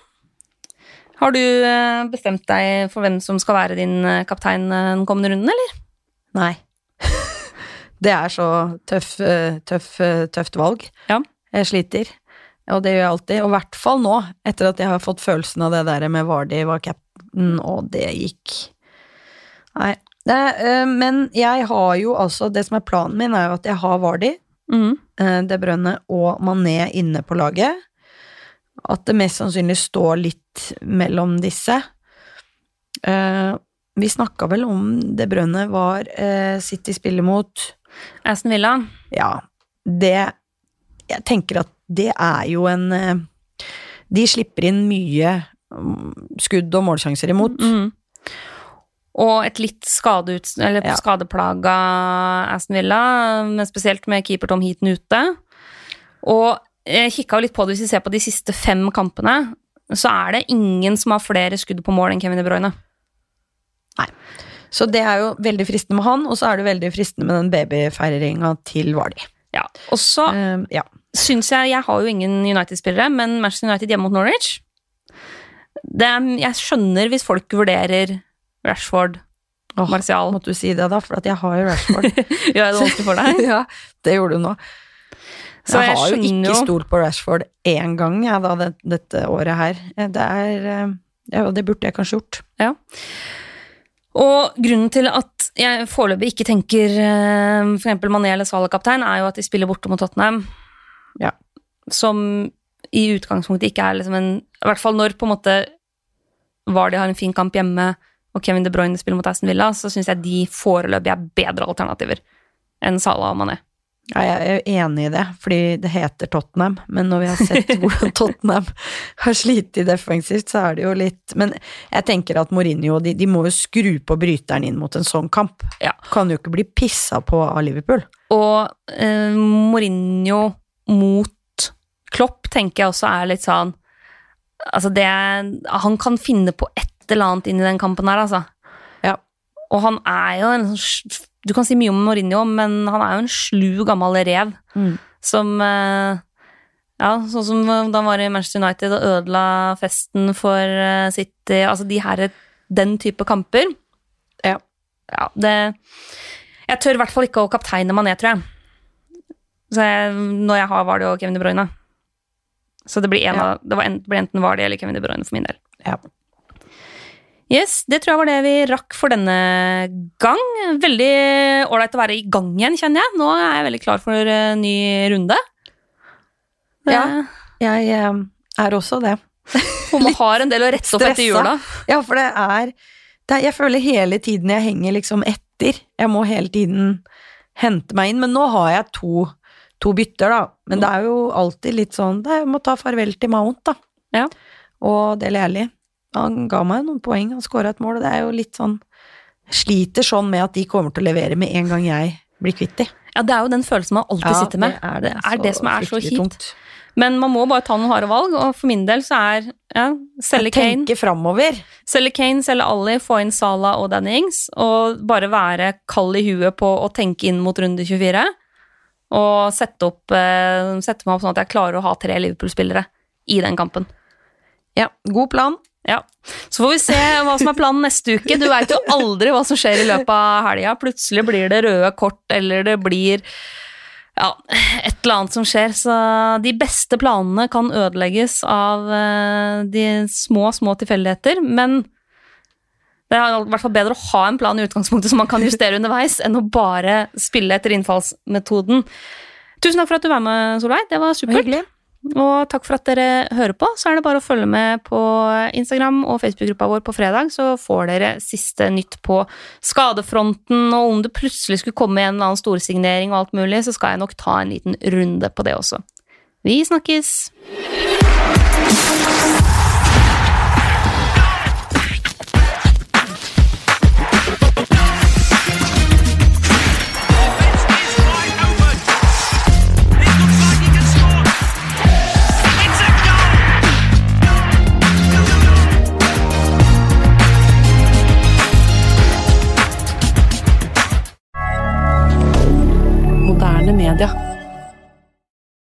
Har du bestemt deg for hvem som skal være din kaptein den kommende runden, eller? Nei. det er så tøff, eh, tøff, eh, tøft valg. Ja. Jeg sliter. Og det gjør jeg alltid. Og i hvert fall nå, etter at jeg har fått følelsen av det der med Vardi var cap'n, og det gikk Nei. Det, eh, men jeg har jo altså Det som er planen min, er jo at jeg har Vardi, Mm. De Brønne og Mané inne på laget. At det mest sannsynlig står litt mellom disse. Vi snakka vel om De Brønne var City spiller mot Aston Villa. Ja, det Jeg tenker at det er jo en eh, De slipper inn mye mm, skudd og målsjanser imot. Mm. Og et litt skadeut, eller Ja. skadeplaga Aston Villa, men spesielt med keeper Tom Heaton ute. Og jeg kikka litt på det hvis vi ser på de siste fem kampene, så er det ingen som har flere skudd på mål enn Kevin De Bruyne. Så det er jo veldig fristende med han, og så er det veldig fristende med den babyfeiringa til Vardi. Ja. Og så uh, ja. syns jeg Jeg har jo ingen United-spillere, men Manchester United hjemme mot Norwich det er, Jeg skjønner hvis folk vurderer Rashford, Åh, Martial Måtte du si det, da, for at jeg har jo Rashford. Gjør jeg det vanskelig for deg? ja, det gjorde du nå. Så jeg, jeg har jo ikke jo- stolt på Rashford én gang jeg, da, det, dette året her. Det er eh, Ja, det burde jeg kanskje gjort. Og grunnen til at jeg foreløpig ikke tenker f.eks. for eksempel Mané eller Salah kaptein, er jo at de spiller borte mot Tottenham. Ja. Som i utgangspunktet ikke er liksom en I hvert fall når på en måte Vardy har en fin kamp hjemme, og Kevin De Bruyne spiller mot Aston Villa, så syns jeg de foreløpig er bedre alternativer enn Salah og Mané. Ja, jeg er enig i det, fordi det heter Tottenham, men når vi har sett hvordan Tottenham har slitt defensivt, så er det jo litt Men jeg tenker at Mourinho de, de må jo skru på bryteren inn mot en sånn kamp. Ja. Kan jo ikke bli pissa på av Liverpool. Og eh, Mourinho mot Klopp tenker jeg også er litt sånn Altså, det Han kan finne på et eller annet inn i den kampen her, altså. Ja. Og han er jo en sånn Du kan si mye om Mourinho, men han er jo en slu, gammel rev Mm. som eh, Ja, sånn som da han var i Manchester United og ødela festen for eh, City Altså de her Den type kamper. Ja. Ja, det Jeg tør i hvert fall ikke å kapteine Mané, tror jeg. Så jeg, når jeg har Vardy og Kevin De Bruyne. Så det blir, en Ja. av, det var en, det blir enten Vardy eller Kevin De Bruyne for min del. Ja. Yes, det tror jeg var det vi rakk for denne gang. Veldig ålreit å være i gang igjen, kjenner jeg. Nå er jeg veldig klar for en ny runde. Det- Ja. Jeg eh, er også det. Og man har en del å rette opp etter jula. Ja, for det er, det er Jeg føler hele tiden jeg henger liksom etter. Jeg må hele tiden hente meg inn. Men nå har jeg to, to bytter, da. Men det er jo alltid litt sånn Jeg må ta farvel til Mount, da. Ja. Og Del Alli. Han ga meg noen poeng, han skåra et mål, og det er jo litt sånn Sliter sånn med at de kommer til å levere med en gang jeg blir kvitt de. Ja, det er jo den følelsen man alltid sitter med. Det er det, er det som er så kjipt. tungt. Men man må bare ta noen harde valg, og for min del så er ja, selge Kane, Tenke framover. selge Kane, selge Ali, få inn Salah og Danny Ings, og bare være kald i huet på å tenke inn mot runde 24. Og sette, opp, eh, sette meg opp sånn at jeg klarer å ha tre Liverpool-spillere i den kampen. Ja, god plan. Ja. Så får vi se hva som er planen neste uke. Du veit jo aldri hva som skjer i løpet av helga. Plutselig blir det røde kort, eller det blir ja, et eller annet som skjer. Så de beste planene kan ødelegges av eh, de små, små tilfeldigheter. Men det er i hvert fall bedre å ha en plan i utgangspunktet som man kan justere underveis, enn å bare spille etter innfallsmetoden. Tusen takk for at du var med, Solveig. Det var supert. Hyggelig. Og takk for at dere hører på. Så er det bare å følge med på Instagram og Facebook-gruppa vår på fredag, så får dere siste nytt på skadefronten. Og om det plutselig skulle komme en eller annen storsignering og alt mulig, så skal jeg nok ta en liten runde på det også. Vi snakkes! milliardaire